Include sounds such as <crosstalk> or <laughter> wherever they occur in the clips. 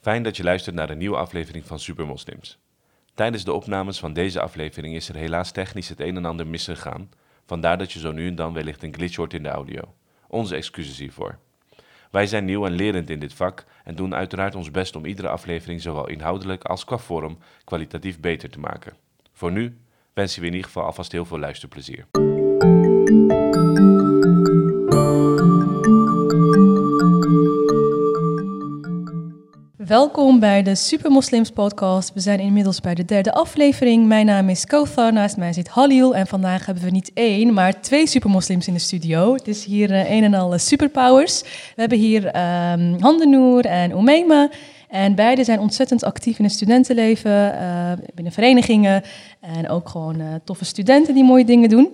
Fijn dat je luistert naar een nieuwe aflevering van Supermoslims. Tijdens de opnames van deze aflevering is er helaas technisch het een en ander misgegaan, vandaar dat je zo nu en dan wellicht een glitch hoort in de audio. Onze excuses hiervoor. Wij zijn nieuw en lerend in dit vak en doen uiteraard ons best om iedere aflevering zowel inhoudelijk als qua vorm kwalitatief beter te maken. Voor nu wensen we in ieder geval alvast heel veel luisterplezier. Welkom bij de Super Moslims podcast. We zijn inmiddels bij de derde aflevering. Mijn naam is Kothar, naast mij zit Halil en vandaag hebben we niet één, maar twee supermoslims in de studio. Het is hier uh, een en al superpowers. We hebben hier um, Handenoer en Omeima. En beide zijn ontzettend actief in het studentenleven, uh, binnen verenigingen en ook gewoon uh, toffe studenten die mooie dingen doen.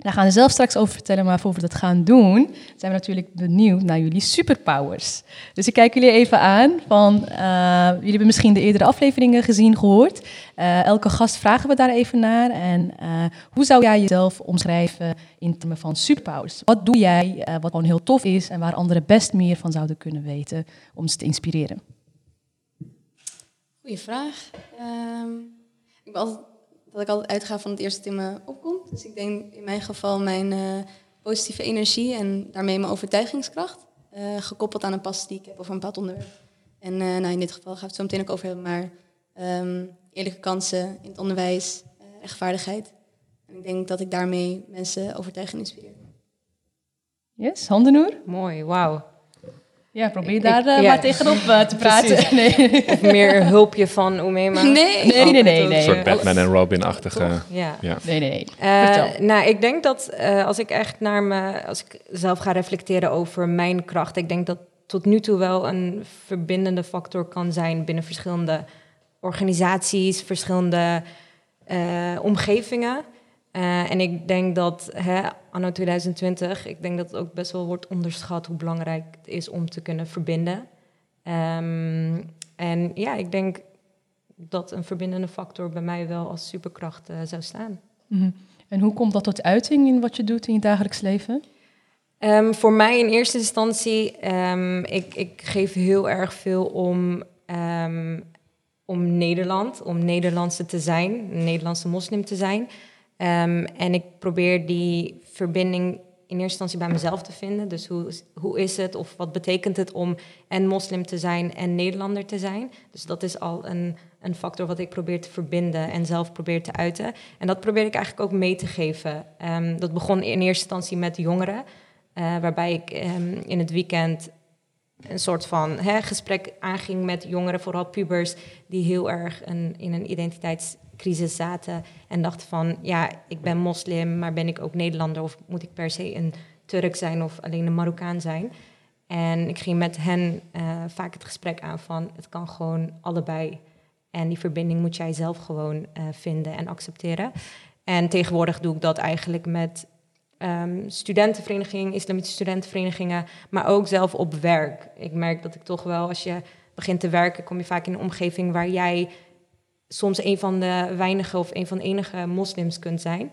Daar gaan we zelf straks over vertellen, maar voor we dat gaan doen, zijn we natuurlijk benieuwd naar jullie superpowers. Dus ik kijk jullie even aan van, uh, jullie hebben misschien de eerdere afleveringen gezien, gehoord. Uh, elke gast vragen we daar even naar. En uh, hoe zou jij jezelf omschrijven in termen van superpowers? Wat doe jij wat gewoon heel tof is en waar anderen best meer van zouden kunnen weten om ze te inspireren? Goeie vraag. Um, ik ben dat ik altijd uitga van het eerste dat in me opkomt. Dus ik denk in mijn geval mijn uh, positieve energie en daarmee mijn overtuigingskracht. Uh, gekoppeld aan een passie die ik heb over een bepaald onderwerp. En uh, nou, in dit geval gaat het zo meteen ook over hebben, maar um, eerlijke kansen in het onderwijs, rechtvaardigheid. En ik denk dat ik daarmee mensen overtuig en inspireer. Yes, Handenoer? Mooi, wauw. Ja, probeer daar uh, ja. maar tegenop uh, te praten. <laughs> Nee. Of meer hulpje van Oemema. Nee, nee, nee. nee, nee, Een soort Batman en Robin-achtige... Ja. ja. Nee, nee, nee. Uh, nou, ik denk dat als ik echt naar me... Als ik zelf ga reflecteren over mijn kracht... Ik denk dat tot nu toe wel een verbindende factor kan zijn... binnen verschillende organisaties, verschillende omgevingen... Uh, en ik denk dat hè, anno 2020, ik denk dat het ook best wel wordt onderschat hoe belangrijk het is om te kunnen verbinden. Um, en ja, ik denk dat een verbindende factor bij mij wel als superkracht uh, zou staan. Mm -hmm. En hoe komt dat tot uiting in wat je doet in je dagelijks leven? Um, voor mij in eerste instantie, um, ik, ik geef heel erg veel om, om Nederland, om Nederlandse te zijn, Nederlandse moslim te zijn. Um, en ik probeer die verbinding in eerste instantie bij mezelf te vinden. Dus hoe, hoe is het of wat betekent het om en moslim te zijn en Nederlander te zijn? Dus dat is al een, een factor wat ik probeer te verbinden en zelf probeer te uiten. En dat probeer ik eigenlijk ook mee te geven. Um, dat begon in eerste instantie met jongeren, uh, waarbij ik um, in het weekend een soort van gesprek aanging met jongeren, vooral pubers, die heel erg een, in een identiteits crisis zaten en dachten van, ja, ik ben moslim, maar ben ik ook Nederlander of moet ik per se een Turk zijn of alleen een Marokkaan zijn? En ik ging met hen uh, vaak het gesprek aan van, het kan gewoon allebei. En die verbinding moet jij zelf gewoon uh, vinden en accepteren. En tegenwoordig doe ik dat eigenlijk met um, studentenverenigingen, islamitische studentenverenigingen, maar ook zelf op werk. Ik merk dat ik toch wel, als je begint te werken, kom je vaak in een omgeving waar jij soms een van de weinige of een van de enige moslims kunt zijn.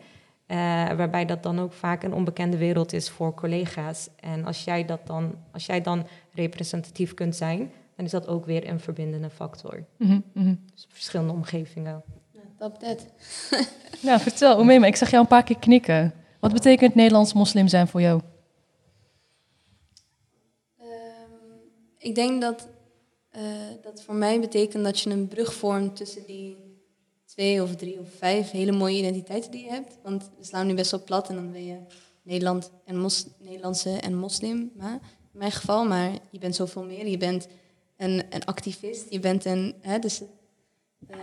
Uh, waarbij dat dan ook vaak een onbekende wereld is voor collega's. En als jij, dat dan, als jij dan representatief kunt zijn, dan is dat ook weer een verbindende factor. Mm -hmm. Dus verschillende omgevingen. Dat dat. <laughs> nou, vertel, Omeema, ik zag jou een paar keer knikken. Wat betekent Nederlands moslim zijn voor jou? Um, ik denk dat uh, dat voor mij betekent dat je een brug vormt tussen die twee of drie of vijf hele mooie identiteiten die je hebt. Want we slaan nu best wel plat en dan ben je Nederland en mos, Nederlandse en moslim. Maar in mijn geval, maar je bent zoveel meer. Je bent een, een activist, je bent een. Hè, dus,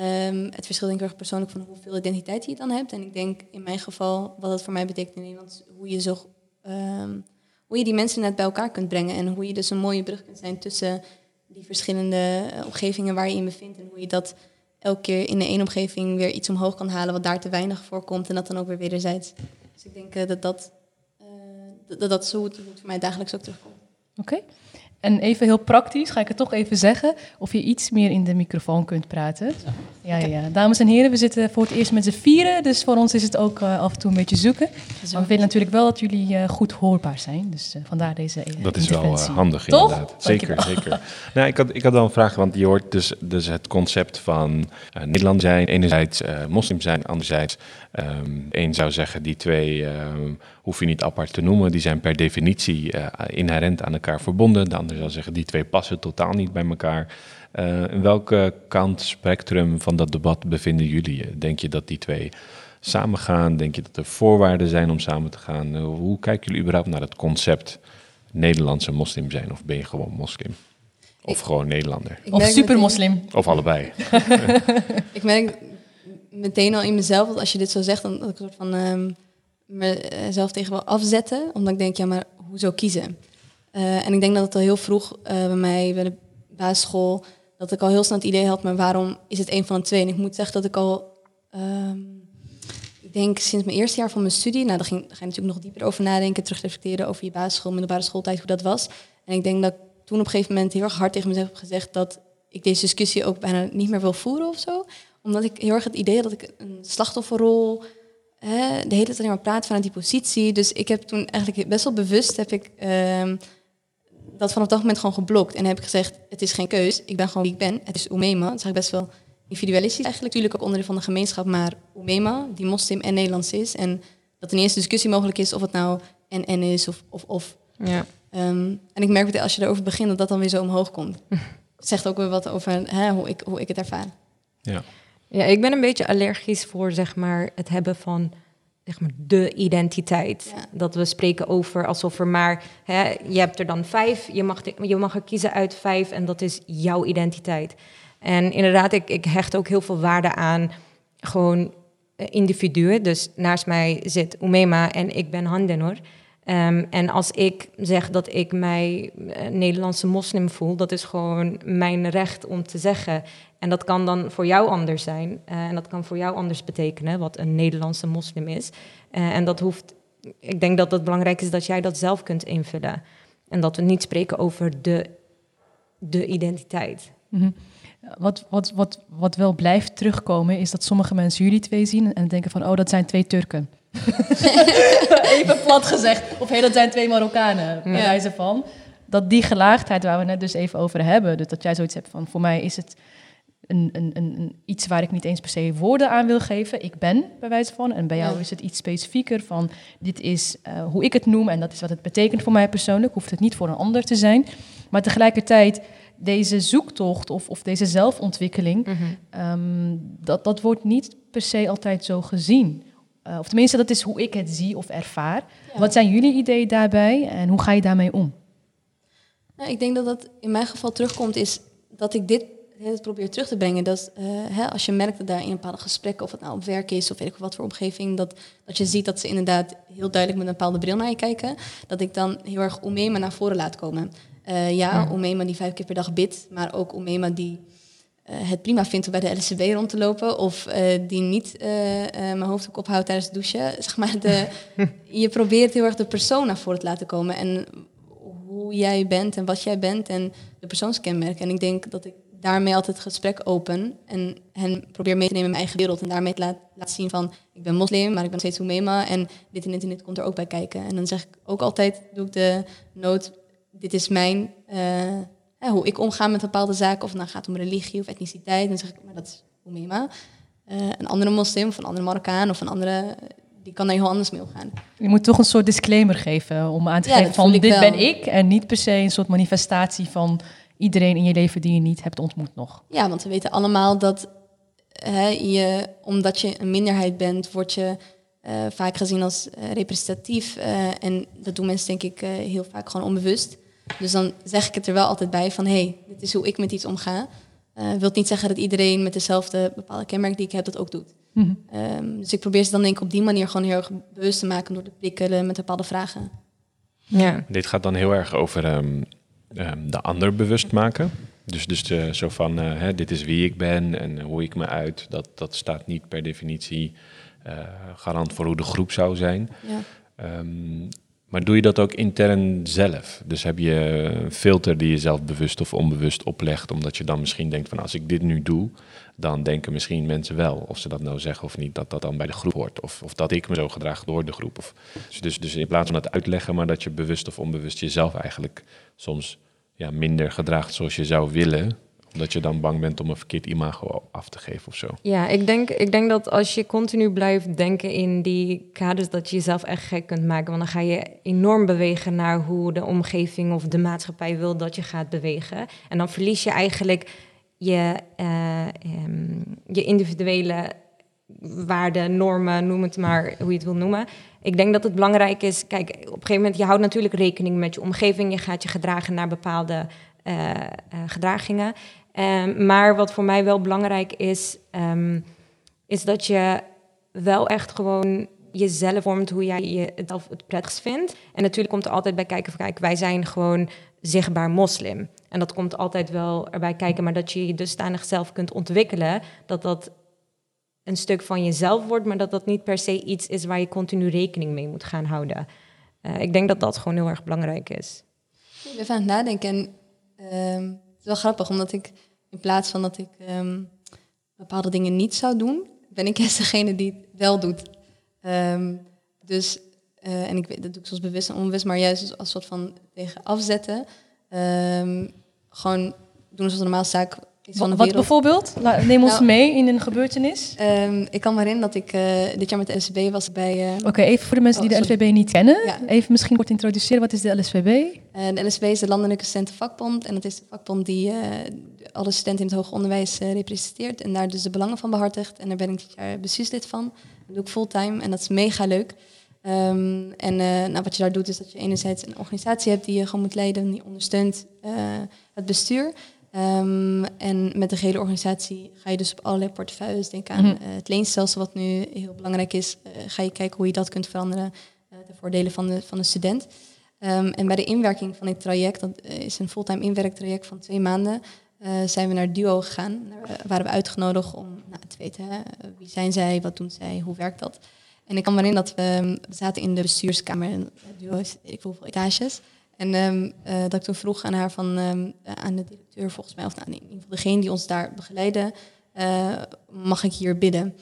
um, het verschil denk ik erg persoonlijk van hoeveel identiteit je dan hebt. En ik denk in mijn geval, wat het voor mij betekent in Nederland, hoe je zo. Um, hoe je die mensen net bij elkaar kunt brengen en hoe je dus een mooie brug kunt zijn tussen die verschillende omgevingen waar je in bevindt en hoe je dat elke keer in de ene omgeving weer iets omhoog kan halen wat daar te weinig voorkomt en dat dan ook weer wederzijds. Dus ik denk uh, dat dat, uh, dat, dat zo het voor mij dagelijks ook terugkomt. Oké. En even heel praktisch, ga ik het toch even zeggen, of je iets meer in de microfoon kunt praten. Ja, ja, ja. Dames en heren, we zitten voor het eerst met z'n vieren, dus voor ons is het ook uh, af en toe een beetje zoeken. Maar we willen natuurlijk wel dat jullie uh, goed hoorbaar zijn, dus uh, vandaar deze Dat is wel handig Toch? inderdaad. Zeker, zeker. nou, ik, had, ik had wel een vraag, want je hoort dus, dus het concept van Nederland zijn, enerzijds moslim zijn, anderzijds, um, één zou zeggen, die twee um, hoef je niet apart te noemen, die zijn per definitie inherent aan elkaar verbonden. De andere zou zeggen, die twee passen totaal niet bij elkaar. Uh, in welke kant spectrum van dat debat bevinden jullie je? Denk je dat die twee samengaan? Denk je dat er voorwaarden zijn om samen te gaan? Uh, hoe kijken jullie überhaupt naar het concept Nederlandse moslim zijn? Of ben je gewoon moslim? Of ik, gewoon Nederlander? Of supermoslim? Of allebei? <laughs> <laughs> ik merk meteen al in mezelf, dat als je dit zo zegt, dan dat ik een soort van um, mezelf tegen wil afzetten. Omdat ik denk, ja, maar hoezo kiezen? Uh, en ik denk dat het al heel vroeg bij mij bij de basisschool dat ik al heel snel het idee had, maar waarom is het een van de twee? En ik moet zeggen dat ik al, um, ik denk sinds mijn eerste jaar van mijn studie, nou daar, ging, daar ga je natuurlijk nog dieper over nadenken, terugreflecteren over je basisschool, middelbare schooltijd, hoe dat was. En ik denk dat ik toen op een gegeven moment heel erg hard tegen mezelf heb gezegd dat ik deze discussie ook bijna niet meer wil voeren of zo. Omdat ik heel erg het idee had dat ik een slachtofferrol, hè, de hele tijd alleen maar praat vanuit die positie. Dus ik heb toen eigenlijk best wel bewust heb ik... Um, dat vanaf dat moment gewoon geblokt. En heb ik gezegd, het is geen keus. Ik ben gewoon wie ik ben. Het is Oemema. Dat is eigenlijk best wel individualistisch eigenlijk. Natuurlijk ook onderdeel van de gemeenschap. Maar Oemema, die moslim en Nederlands is. En dat er eerste discussie mogelijk is of het nou en en is of of. of. Ja. Um, en ik merk dat als je erover begint, dat dat dan weer zo omhoog komt. <laughs> Het zegt ook weer wat over hè, hoe, ik, hoe ik het ervaar. Ja. Ja, ik ben een beetje allergisch voor zeg maar, het hebben van zeg maar, de identiteit. Dat we spreken over alsof er maar, hè, je hebt er dan vijf, je mag, je mag er kiezen uit vijf en dat is jouw identiteit. En inderdaad, ik, ik hecht ook heel veel waarde aan gewoon eh, individuen. Dus naast mij zit Umema en ik ben Handenor. Um, en als ik zeg dat ik mij uh, Nederlandse moslim voel, dat is gewoon mijn recht om te zeggen. En dat kan dan voor jou anders zijn. Uh, en dat kan voor jou anders betekenen, wat een Nederlandse moslim is. Uh, en dat hoeft, ik denk dat het belangrijk is dat jij dat zelf kunt invullen. En dat we niet spreken over de, de identiteit. Mm -hmm. Wat, wat, wat, wat wel blijft terugkomen, is dat sommige mensen jullie twee zien en denken van, oh, dat zijn twee Turken. <laughs> Even plat gezegd. Of hey, dat zijn twee Marokkanen, bij ja. wijze van. Dat die gelaagdheid waar we net dus even over hebben, dus dat jij zoiets hebt van, voor mij is het een, een, een, iets waar ik niet eens per se woorden aan wil geven. Ik ben, bij wijze van. En bij jou is het iets specifieker van, dit is uh, hoe ik het noem en dat is wat het betekent voor mij persoonlijk. Hoeft het niet voor een ander te zijn. Maar tegelijkertijd, deze zoektocht of, of deze zelfontwikkeling, mm -hmm. um, dat, dat wordt niet per se altijd zo gezien. Uh, of tenminste, dat is hoe ik het zie of ervaar. Ja. Wat zijn jullie ideeën daarbij en hoe ga je daarmee om? Nou, ik denk dat dat in mijn geval terugkomt, is dat ik dit het probeer terug te brengen. Dat uh, hè, als je merkt dat daar in een bepaalde gesprekken, of het nou op werk is of weet ik wat voor omgeving, dat, dat je ziet dat ze inderdaad heel duidelijk met een bepaalde bril naar je kijken, dat ik dan heel erg Omema naar voren laat komen. Uh, ja, Omema die vijf keer per dag bidt, maar ook Omema die uh, het prima vindt om bij de LCB rond te lopen, of die niet mijn hoofddoek ophoudt tijdens het douchen. <laughs> Zeg maar de, je probeert heel erg de persoon naar voren te laten komen en hoe jij bent en wat jij bent en de persoonskenmerken. En ik denk dat ik daarmee altijd het gesprek open en hen probeer mee te nemen in mijn eigen wereld. En daarmee te laten laat zien van, ik ben moslim, maar ik ben steeds Oemema en dit en dit en dit komt er ook bij kijken. En dan zeg ik ook altijd, doe ik de noot, dit is mijn, uh, hoe ik omga met bepaalde zaken, of het nou gaat om religie of etniciteit. En dan zeg ik, maar dat is Oemema. Uh, een andere moslim of een andere Marokkaan of een andere die kan daar heel anders mee omgaan. Je moet toch een soort disclaimer geven om aan te ja, geven van dit wel. ben ik en niet per se een soort manifestatie van iedereen in je leven die je niet hebt ontmoet nog. Ja, want we weten allemaal dat hè, je, omdat je een minderheid bent, word je uh, vaak gezien als uh, representatief. Uh, en dat doen mensen denk ik heel vaak gewoon onbewust. Dus dan zeg ik het er wel altijd bij van, hé, hey, dit is hoe ik met iets omga. Uh, wilt niet zeggen dat iedereen met dezelfde bepaalde kenmerk die ik heb dat ook doet. Mm -hmm. um, dus ik probeer ze dan denk ik op die manier gewoon heel erg bewust te maken door te prikkelen met bepaalde vragen. Ja. Dit gaat dan heel erg over um, um, de ander bewust maken. Dus, dus de, zo van, uh, hè, dit is wie ik ben en hoe ik me uit. Dat, dat staat niet per definitie uh, garant voor hoe de groep zou zijn. Ja. Maar doe je dat ook intern zelf? Dus heb je een filter die je zelf bewust of onbewust oplegt, omdat je dan misschien denkt van als ik dit nu doe, dan denken misschien mensen wel, of ze dat nou zeggen of niet, dat dat dan bij de groep hoort. Of, of dat ik me zo gedraag door de groep. Of, dus, dus in plaats van het uitleggen, maar dat je bewust of onbewust jezelf eigenlijk soms ja, minder gedraagt zoals je zou willen, omdat je dan bang bent om een verkeerd imago af te geven of zo. Ja, ik denk, ik denk dat als je continu blijft denken in die kaders, dat je jezelf echt gek kunt maken. Want dan ga je enorm bewegen naar hoe de omgeving of de maatschappij wil dat je gaat bewegen. En dan verlies je eigenlijk je, uh, um, je individuele waarden, normen, noem het maar hoe je het wil noemen. Ik denk dat het belangrijk is, kijk, op een gegeven moment, je houdt natuurlijk rekening met je omgeving. Je gaat je gedragen naar bepaalde uh, uh, gedragingen. Um, maar wat voor mij wel belangrijk is, um, is dat je wel echt gewoon jezelf vormt hoe jij je het, het prettigst vindt. En natuurlijk komt er altijd bij kijken van kijk, wij zijn gewoon zichtbaar moslim. En dat komt altijd wel erbij kijken, maar dat je je dusdanig zelf kunt ontwikkelen, dat dat een stuk van jezelf wordt, maar dat dat niet per se iets is waar je continu rekening mee moet gaan houden. Uh, ik denk dat dat gewoon heel erg belangrijk is. Ik ben even aan het nadenken en um, het is wel grappig, omdat ik in plaats van dat ik um, bepaalde dingen niet zou doen, ben ik <laughs> juist degene die het wel doet. Um, dus, uh, en ik weet, dat doe ik soms bewust en onbewust, maar juist als soort van tegen afzetten. Gewoon doen zoals een normale zaak van Wat bijvoorbeeld? Neem ons Nou, mee in een gebeurtenis. Um, ik kan me herinneren dat ik uh, dit jaar met de LCB was bij... Uh, Oké, even voor de mensen Oh, die de. LSVB niet kennen. Ja. Even misschien kort introduceren. Wat is de LSVB? Uh, de LSB is de Landelijke Studentenvakbond. En dat is de vakbond die alle studenten in het hoger onderwijs representeert. En daar dus de belangen van behartigt. En daar ben ik dit jaar bestuurslid van. Dat doe ik fulltime en dat is mega leuk. Um, en nou, wat je daar doet is dat je enerzijds een organisatie hebt die je gewoon moet leiden. Die ondersteunt het bestuur. Um, en met de gehele organisatie ga je dus op allerlei portefeuilles. Denk aan Mhm. uh, het leenstelsel wat nu heel belangrijk is. Uh, ga je kijken hoe je dat kunt veranderen uh, ten voordele van de, van de student. Um, en bij de inwerking van dit traject, dat is een fulltime inwerktraject van twee maanden, zijn we naar Duo gegaan. Daar waren we uitgenodigd om nou, te weten hè, wie zijn zij, wat doen zij, hoe werkt dat. En ik kan me herinneren dat we, um, we zaten in de bestuurskamer. Duo is ik hoeveel etages. En um, uh, dat ik toen vroeg aan haar van, um, aan de directeur volgens mij, of nou, in ieder geval degene die ons daar begeleidde, uh, mag ik hier bidden?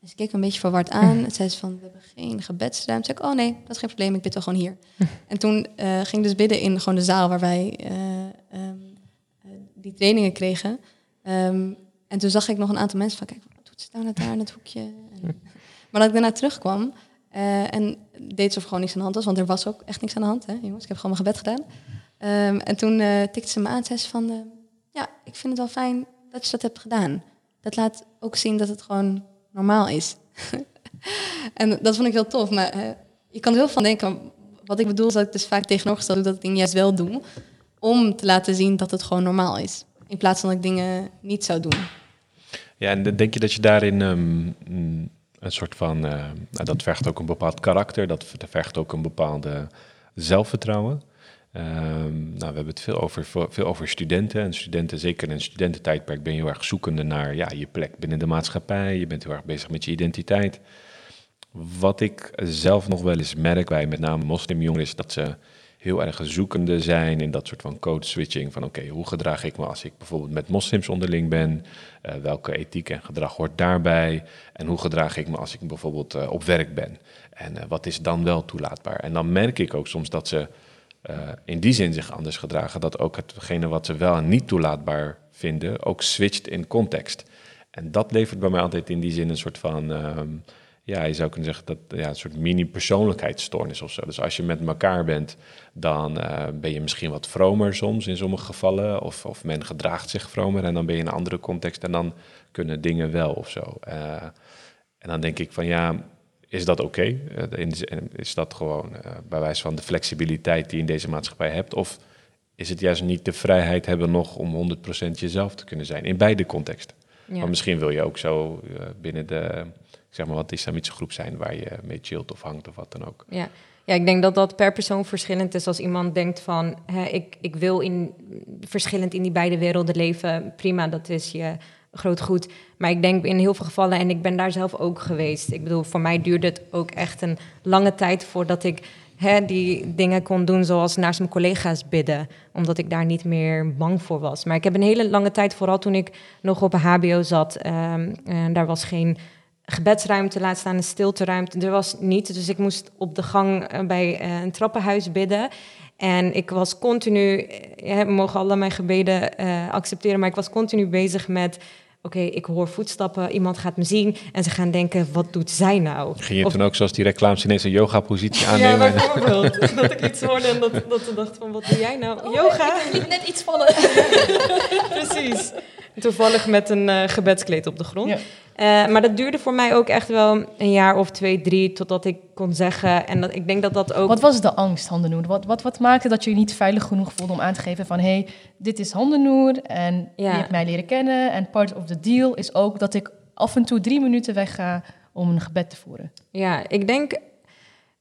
Dus ik keek een beetje verward aan. <laughs> Het zei ze van, we hebben geen gebedsruimte. Zei ik, oh nee, dat is geen probleem, ik bid wel gewoon hier. <laughs> en toen uh, ging ik dus bidden in gewoon de zaal waar wij um, die trainingen kregen. En toen zag ik nog een aantal mensen van, kijk, wat doet ze nou net daar in het hoekje? En, <laughs> maar dat ik daarna terugkwam uh, en deed of gewoon niks aan de hand was, want er was ook echt niks aan de hand, hè, jongens. Ik heb gewoon mijn gebed gedaan. Um, en toen uh, tikte ze me aan en zei ze van, uh, ja, ik vind het wel fijn dat je dat hebt gedaan. Dat laat ook zien dat het gewoon normaal is. <laughs> en dat vond ik heel tof. Maar uh, je kan er heel van denken, wat ik bedoel is dat ik dus vaak tegenovergesteld doe dat ik dingen juist wel doe. Om te laten zien dat het gewoon normaal is. In plaats van dat ik dingen niet zou doen. Ja, en denk je dat je daarin um, een soort van... Uh, nou, dat vergt ook een bepaald karakter, dat vergt ook een bepaalde zelfvertrouwen. Um, nou, we hebben het veel over, veel over studenten. En studenten, zeker in een studententijdperk, ben je heel erg zoekende naar ja, je plek binnen de maatschappij. Je bent heel erg bezig met je identiteit. Wat ik zelf nog wel eens merk bij met name moslimjongeren is dat ze heel erg zoekende zijn in dat soort van code switching. Van oké, hoe gedraag ik me als ik bijvoorbeeld met moslims onderling ben? Uh, welke ethiek en gedrag hoort daarbij? En hoe gedraag ik me als ik bijvoorbeeld uh, op werk ben? En uh, wat is dan wel toelaatbaar? En dan merk ik ook soms dat ze in die zin zich anders gedragen, dat ook hetgene wat ze wel en niet toelaatbaar vinden, ook switcht in context. En dat levert bij mij altijd in die zin een soort van, um, ja, je zou kunnen zeggen dat ja, een soort mini-persoonlijkheidsstoornis of zo. Dus als je met elkaar bent, dan uh, ben je misschien wat vromer soms in sommige gevallen, of, of men gedraagt zich vromer en dan ben je in een andere context en dan kunnen dingen wel of zo. Uh, en dan denk ik van ja, is dat oké? Okay? Is dat gewoon bij wijze van de flexibiliteit die je in deze maatschappij hebt? Of is het juist niet de vrijheid hebben nog om 100% jezelf te kunnen zijn? In beide contexten. Ja. Maar misschien wil je ook zo binnen de, zeg maar, wat islamitische groep zijn waar je mee chillt of hangt of wat dan ook. Ja. Ja, ik denk dat dat per persoon verschillend is. Als iemand denkt van, hè, ik, ik wil in, verschillend in die beide werelden leven, prima, dat is je groot goed. Maar ik denk in heel veel gevallen, en ik ben daar zelf ook geweest. Ik bedoel, voor mij duurde het ook echt een lange tijd voordat ik hè, die dingen kon doen zoals naast mijn collega's bidden. Omdat ik daar niet meer bang voor was. Maar ik heb een hele lange tijd, vooral toen ik nog op een HBO zat, ehm, daar was geen gebedsruimte, laat staan een stilteruimte. Er was niet, dus ik moest op de gang eh, bij eh, een trappenhuis bidden. En ik was continu, eh, we mogen alle mijn gebeden eh, accepteren, maar ik was continu bezig met, oké, ik hoor voetstappen, iemand gaat me zien en ze gaan denken, wat doet zij nou? Ging je Of- toen ook zoals die reclames ineens een yoga-positie ja, aannemen? bijvoorbeeld. dat ik iets hoorde en dat, dat ze dacht van, wat doe jij nou? Yoga? Ik liet net iets vallen. <laughs> Precies. Toevallig met een eh, gebedskleed op de grond. Ja. Eh, maar dat duurde voor mij ook echt wel een jaar of twee, drie, totdat ik kon zeggen. En dat, ik denk dat dat ook. Wat was de angst, Handenoer? Wat, wat, wat maakte dat je je niet veilig genoeg voelde om aan te geven van... hé, hey, dit is Handenoer en Ja. je hebt mij leren kennen. En part of the deal is ook dat ik af en toe drie minuten wegga om een gebed te voeren. Ja, ik denk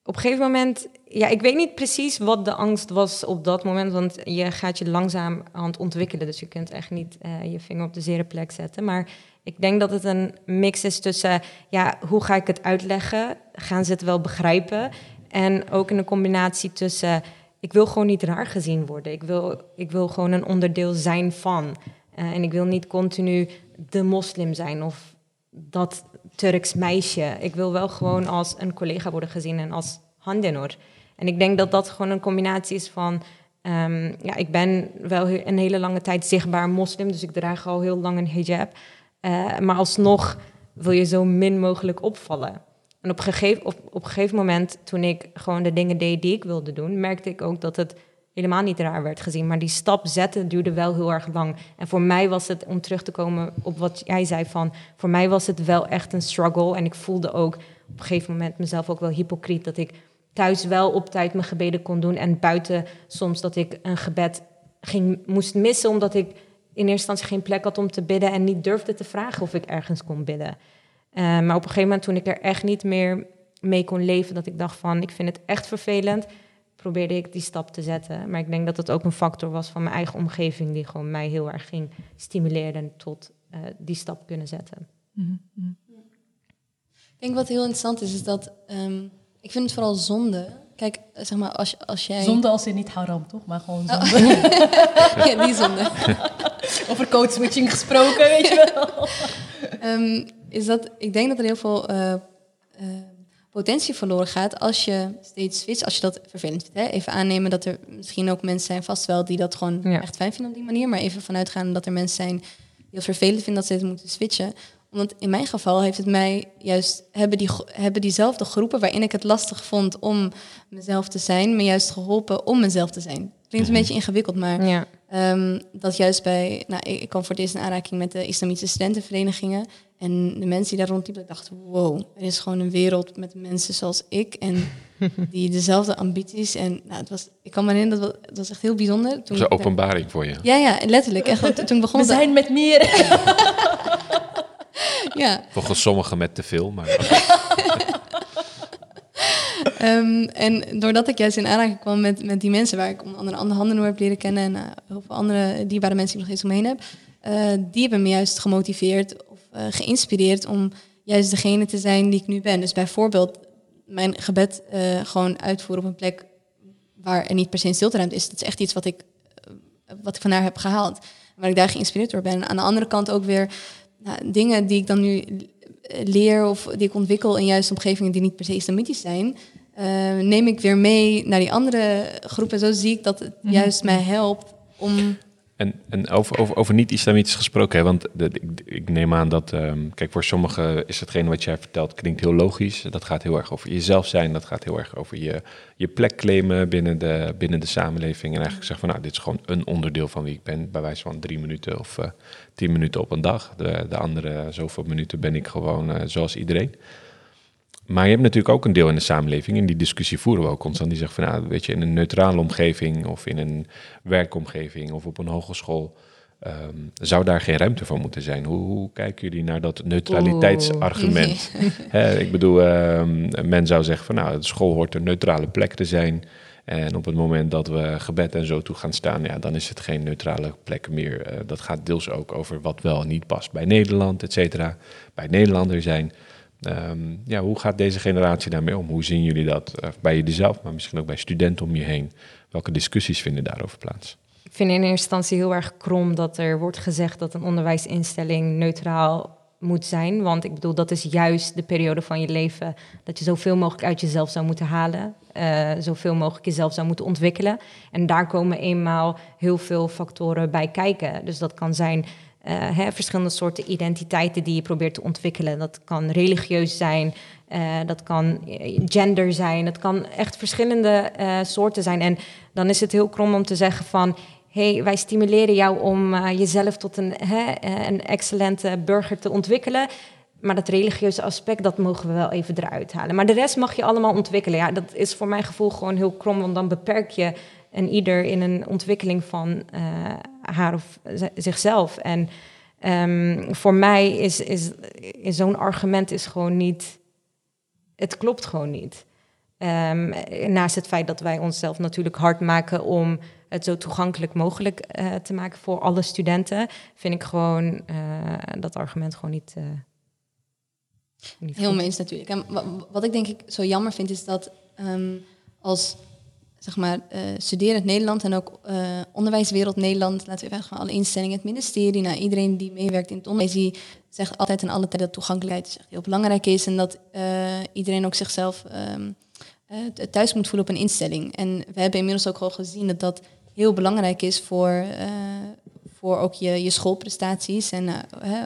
op een gegeven moment. Ja, ik weet niet precies wat de angst was op dat moment. Want je gaat je langzaam aan het ontwikkelen. Dus je kunt echt niet eh, je vinger op de zere plek zetten. Maar ik denk dat het een mix is tussen. Ja, hoe ga ik het uitleggen? Gaan ze het wel begrijpen? En ook in een combinatie tussen. Ik wil gewoon niet raar gezien worden. Ik wil, ik wil gewoon een onderdeel zijn van. Eh, en ik wil niet continu de moslim zijn of dat Turks meisje. Ik wil wel gewoon als een collega worden gezien en als Handenor. En ik denk dat dat gewoon een combinatie is van... ehm, ja, ik ben wel een hele lange tijd zichtbaar moslim, dus ik draag al heel lang een hijab. Eh, maar alsnog wil je zo min mogelijk opvallen. En op, gegeven, op, op een gegeven moment, toen ik gewoon de dingen deed die ik wilde doen, merkte ik ook dat het helemaal niet raar werd gezien. Maar die stap zetten duurde wel heel erg lang. En voor mij was het, om terug te komen op wat jij zei van, voor mij was het wel echt een struggle. En ik voelde ook op een gegeven moment mezelf ook wel hypocriet dat ik thuis wel op tijd mijn gebeden kon doen en buiten soms dat ik een gebed ging, moest missen omdat ik in eerste instantie geen plek had om te bidden en niet durfde te vragen of ik ergens kon bidden. Eh, maar op een gegeven moment toen ik er echt niet meer mee kon leven, dat ik dacht van ik vind het echt vervelend, probeerde ik die stap te zetten. Maar ik denk dat het ook een factor was van mijn eigen omgeving die gewoon mij heel erg ging stimuleren tot eh, die stap kunnen zetten. Ik denk wat heel interessant is, is dat ehm, ik vind het vooral zonde. Kijk, zeg maar, als, als jij. Zonde als in niet haram, toch? Maar gewoon Oh. zonde. <laughs> ja, die zonde. <laughs> Over code switching gesproken, weet je wel. <laughs> Ehm, is dat ik denk dat er heel veel eh, eh, potentie verloren gaat als je steeds switcht. Als je dat vervelend vindt. Hè? Even aannemen dat er misschien ook mensen zijn, vast wel, die dat gewoon Ja. echt fijn vinden op die manier. Maar even vanuitgaan dat er mensen zijn die het vervelend vinden dat ze het moeten switchen. Want in mijn geval heeft het mij juist, hebben, die, hebben diezelfde groepen waarin ik het lastig vond om mezelf te zijn, me juist geholpen om mezelf te zijn. Klinkt een beetje ingewikkeld, maar Ja. Ehm, dat juist bij, nou, ik, ik kwam voor het eerst in aanraking met de islamitische studentenverenigingen. En de mensen die daar rondliepen, ik dacht, wow, er is gewoon een wereld met mensen zoals ik. En <laughs> die dezelfde ambities. En nou, het was, ik kan me herinneren, dat was, het was echt heel bijzonder. Toen een openbaring voor je. Ja, ja, letterlijk. Echt, toen <laughs> begon We zijn met meer. <laughs> Ja, Volgens sommigen met te veel, maar <laughs> Ehm, en doordat ik juist in aanraking kwam met, met die mensen waar ik onder andere andere handen heb leren kennen en eh, heel veel andere dierbare mensen die ik nog steeds omheen heb, eh, die hebben me juist gemotiveerd of eh, geïnspireerd om juist degene te zijn die ik nu ben. Dus bijvoorbeeld mijn gebed gewoon uitvoeren op een plek waar er niet per se een stilteruimte is. Dat is echt iets wat ik, wat ik van haar heb gehaald. Waar ik daar geïnspireerd door ben. En aan de andere kant ook weer nou, dingen die ik dan nu leer of die ik ontwikkel in juist omgevingen die niet per se islamitisch zijn, eh, neem ik weer mee naar die andere groepen. Zo zie ik dat het juist mij helpt om. En, en over, over, over niet-islamitisch gesproken, hè, want ik, ik neem aan dat, ehm, kijk, voor sommigen is hetgeen wat jij vertelt, klinkt heel logisch. Dat gaat heel erg over jezelf zijn, dat gaat heel erg over je, je plek claimen binnen de, binnen de samenleving. En eigenlijk zeggen van, nou, dit is gewoon een onderdeel van wie ik ben, bij wijze van drie minuten of eh, tien minuten op een dag. De, de andere zoveel minuten ben ik gewoon eh, zoals iedereen. Maar je hebt natuurlijk ook een deel in de samenleving, en die discussie voeren we ook constant, die zegt van, nou, weet je, in een neutrale omgeving of in een werkomgeving of op een hogeschool, ehm, zou daar geen ruimte voor moeten zijn. Hoe, hoe kijken jullie naar dat neutraliteitsargument? <laughs> Hè, ik bedoel, ehm, men zou zeggen van, nou, de school hoort een neutrale plek te zijn. En op het moment dat we gebed en zo toe gaan staan, ja, dan is het geen neutrale plek meer. Eh, dat gaat deels ook over wat wel en niet past bij Nederland, et cetera. Bij Nederlander zijn. Ehm, ja, hoe gaat deze generatie daarmee om? Hoe zien jullie dat uh, bij jezelf, maar misschien ook bij studenten om je heen? Welke discussies vinden daarover plaats? Ik vind in eerste instantie heel erg krom dat er wordt gezegd dat een onderwijsinstelling neutraal moet zijn. Want ik bedoel, dat is juist de periode van je leven dat je zoveel mogelijk uit jezelf zou moeten halen. Uh, zoveel mogelijk jezelf zou moeten ontwikkelen. En daar komen eenmaal heel veel factoren bij kijken. Dus dat kan zijn hè, verschillende soorten identiteiten die je probeert te ontwikkelen. Dat kan religieus zijn, uh, dat kan gender zijn, dat kan echt verschillende soorten zijn. En dan is het heel krom om te zeggen van hey, wij stimuleren jou om jezelf tot een, hè, een excellente burger te ontwikkelen. Maar dat religieuze aspect, dat mogen we wel even eruit halen. Maar de rest mag je allemaal ontwikkelen. Ja, dat is voor mijn gevoel gewoon heel krom, want dan beperk je en ieder in een ontwikkeling van uh, haar of zichzelf. En um, voor mij is, is, is zo'n argument is gewoon niet. Het klopt gewoon niet. Um, naast het feit dat wij onszelf natuurlijk hard maken om het zo toegankelijk mogelijk uh, te maken voor alle studenten, vind ik gewoon uh, dat argument gewoon niet. Niet Heel meens natuurlijk. En wat ik denk ik zo jammer vind, is dat um, als zeg maar, studerend Nederland en ook onderwijswereld Nederland, laten we even alle instellingen, het ministerie, nou, iedereen die meewerkt in het onderwijs, die zegt altijd en alle tijd dat toegankelijkheid heel belangrijk is en dat iedereen ook zichzelf um, thuis moet voelen op een instelling. En we hebben inmiddels ook al gezien dat dat heel belangrijk is voor, uh, voor ook je, je schoolprestaties en uh,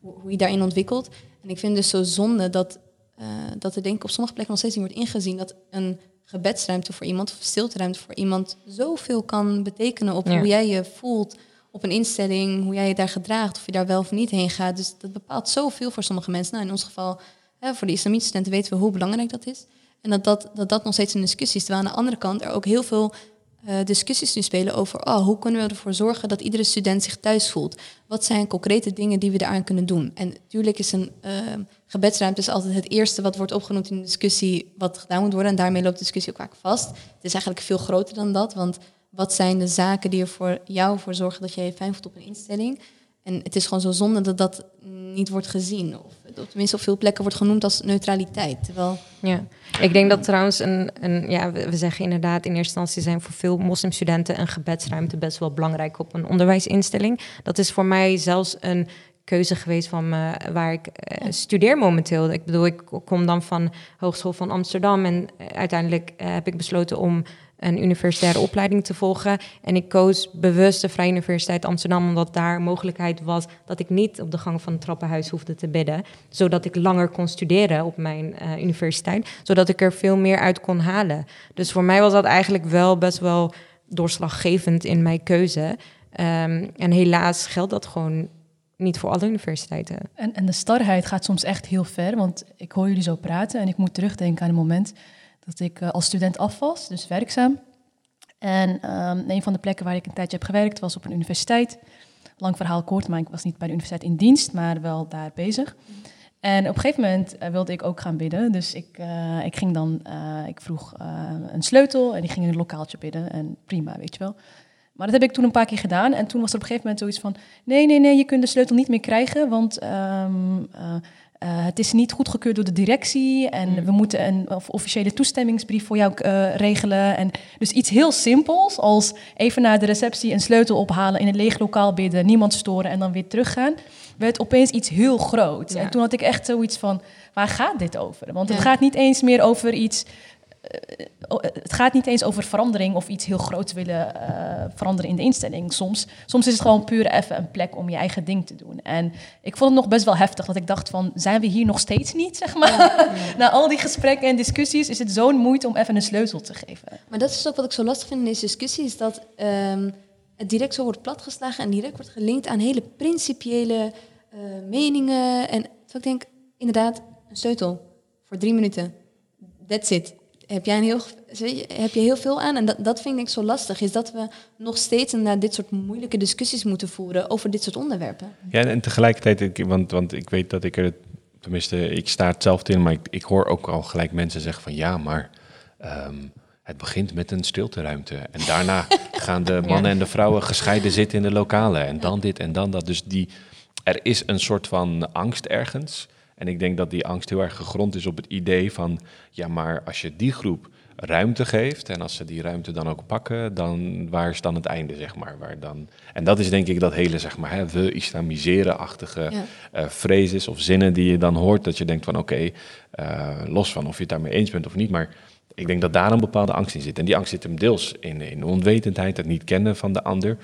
hoe je daarin ontwikkelt. En ik vind dus zo zonde dat, uh, dat er denk ik op sommige plekken nog steeds niet wordt ingezien dat een gebedsruimte voor iemand of stilteruimte voor iemand zoveel kan betekenen op ja. hoe jij je voelt op een instelling, hoe jij je daar gedraagt, of je daar wel of niet heen gaat. Dus dat bepaalt zoveel voor sommige mensen. Nou, in ons geval, hè, voor de islamietstudenten weten we hoe belangrijk dat is. En dat dat, dat dat nog steeds een discussie is. Terwijl aan de andere kant er ook heel veel uh, discussies nu spelen over oh, hoe kunnen we ervoor zorgen dat iedere student zich thuis voelt. Wat zijn concrete dingen die we eraan kunnen doen? En natuurlijk is een uh, gebedsruimte is altijd het eerste wat wordt opgenoemd in de discussie wat gedaan moet worden. En daarmee loopt de discussie ook vaak vast. Het is eigenlijk veel groter dan dat, want wat zijn de zaken die er voor jou voor zorgen dat jij je fijn voelt op een instelling? En het is gewoon zo zonde dat dat niet wordt gezien. Of tenminste op veel plekken wordt genoemd als neutraliteit. Terwijl... Ja, ik denk dat trouwens een, een ja, we zeggen inderdaad in eerste instantie zijn voor veel moslimstudenten een gebedsruimte best wel belangrijk op een onderwijsinstelling. Dat is voor mij zelfs een keuze geweest van me, waar ik uh, studeer momenteel. Ik bedoel, ik kom dan van Hogeschool van Amsterdam en uiteindelijk uh, heb ik besloten om een universitaire opleiding te volgen. En ik koos bewust de Vrije Universiteit Amsterdam, omdat daar mogelijkheid was dat ik niet op de gang van het trappenhuis hoefde te bidden. Zodat ik langer kon studeren op mijn uh, universiteit, zodat ik er veel meer uit kon halen. Dus voor mij was dat eigenlijk wel best wel doorslaggevend in mijn keuze. Um, en helaas geldt dat gewoon niet voor alle universiteiten. En, en de starheid gaat soms echt heel ver, want ik hoor jullie zo praten en ik moet terugdenken aan een moment dat ik uh, als student af was, dus werkzaam. En um, een van de plekken waar ik een tijdje heb gewerkt was op een universiteit. Lang verhaal kort, maar ik was niet bij de universiteit in dienst, maar wel daar bezig. En op een gegeven moment uh, wilde ik ook gaan bidden. Dus ik, uh, ik ging dan, ik vroeg een sleutel en ik ging in een lokaaltje bidden. En prima, weet je wel. Maar dat heb ik toen een paar keer gedaan. En toen was er op een gegeven moment zoiets van: nee, nee, nee, je kunt de sleutel niet meer krijgen. Want um, uh, het is niet goedgekeurd door de directie en mm. we moeten een officiële toestemmingsbrief voor jou uh, regelen. En dus iets heel simpels als even naar de receptie een sleutel ophalen, in een leeg lokaal bidden, niemand storen en dan weer teruggaan, werd opeens iets heel groots. Ja. En toen had ik echt zoiets van, waar gaat dit over? Want het ja. gaat niet eens meer over iets eh, het gaat niet eens over verandering of iets heel groots willen uh, veranderen in de instelling. Soms, soms is het gewoon puur even een plek om je eigen ding te doen. En ik vond het nog best wel heftig dat ik dacht van, zijn we hier nog steeds niet, zeg maar? Ja, ja. <laughs> Na al die gesprekken en discussies is het zo'n moeite om even een sleutel te geven. Maar dat is ook wat ik zo lastig vind in deze discussie, is dat um, het direct zo wordt platgeslagen en direct wordt gelinkt aan hele principiële uh, meningen. En ik denk, inderdaad, een sleutel voor drie minuten. That's it heb, jij een heel, heb je heel veel aan. En dat, dat vind ik zo lastig, is dat we nog steeds naar dit soort moeilijke discussies moeten voeren over dit soort onderwerpen. Ja, en tegelijkertijd, want, want ik weet dat ik er, tenminste, ik sta hetzelfde in, maar ik, ik hoor ook al gelijk mensen zeggen van ja, maar um, het begint met een stilteruimte. En daarna <laughs> gaan de mannen en de vrouwen gescheiden zitten in de lokalen. En dan dit en dan dat. Dus die, er is een soort van angst ergens. En ik denk dat die angst heel erg gegrond is op het idee van, ja, maar als je die groep ruimte geeft en als ze die ruimte dan ook pakken, dan waar is dan het einde, zeg maar. Waar dan, en dat is denk ik dat hele, zeg maar, hè, we islamiseren-achtige Ja. eh, phrases of zinnen die je dan hoort, dat je denkt van oké, eh, los van of je het daarmee eens bent of niet, maar ik denk dat daar een bepaalde angst in zit. En die angst zit hem deels in, in onwetendheid, het niet kennen van de ander,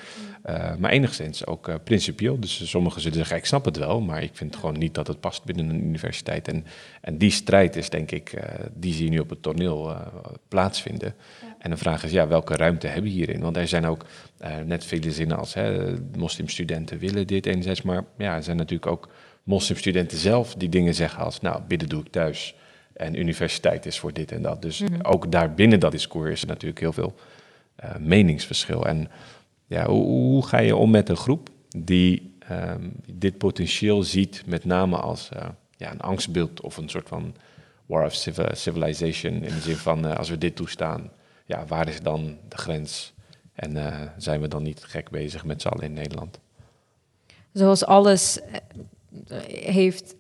eh, maar enigszins ook eh, principieel. Dus sommigen zullen zeggen, ik snap het wel, maar ik vind gewoon niet dat het past binnen een universiteit. En, en die strijd is denk ik, eh, die zie je nu op het toneel plaatsvinden. En de vraag is, ja, welke ruimte hebben we hierin? Want er zijn ook net vele zinnen als, hè, moslimstudenten willen dit enerzijds, maar ja, er zijn natuurlijk ook moslimstudenten zelf die dingen zeggen als, nou, bidden doe ik thuis. En universiteit is voor dit en dat. Dus ook daar binnen dat discours is er natuurlijk heel veel meningsverschil. En ja, hoe, ga je om met een groep die ehm, dit potentieel ziet, met name als eh, ja, een angstbeeld of een soort van war of civi- civilization, in de zin van eh, als we dit toestaan, ja, waar is dan de grens? En eh, zijn we dan niet gek bezig met z'n allen in Nederland? Zoals alles heeft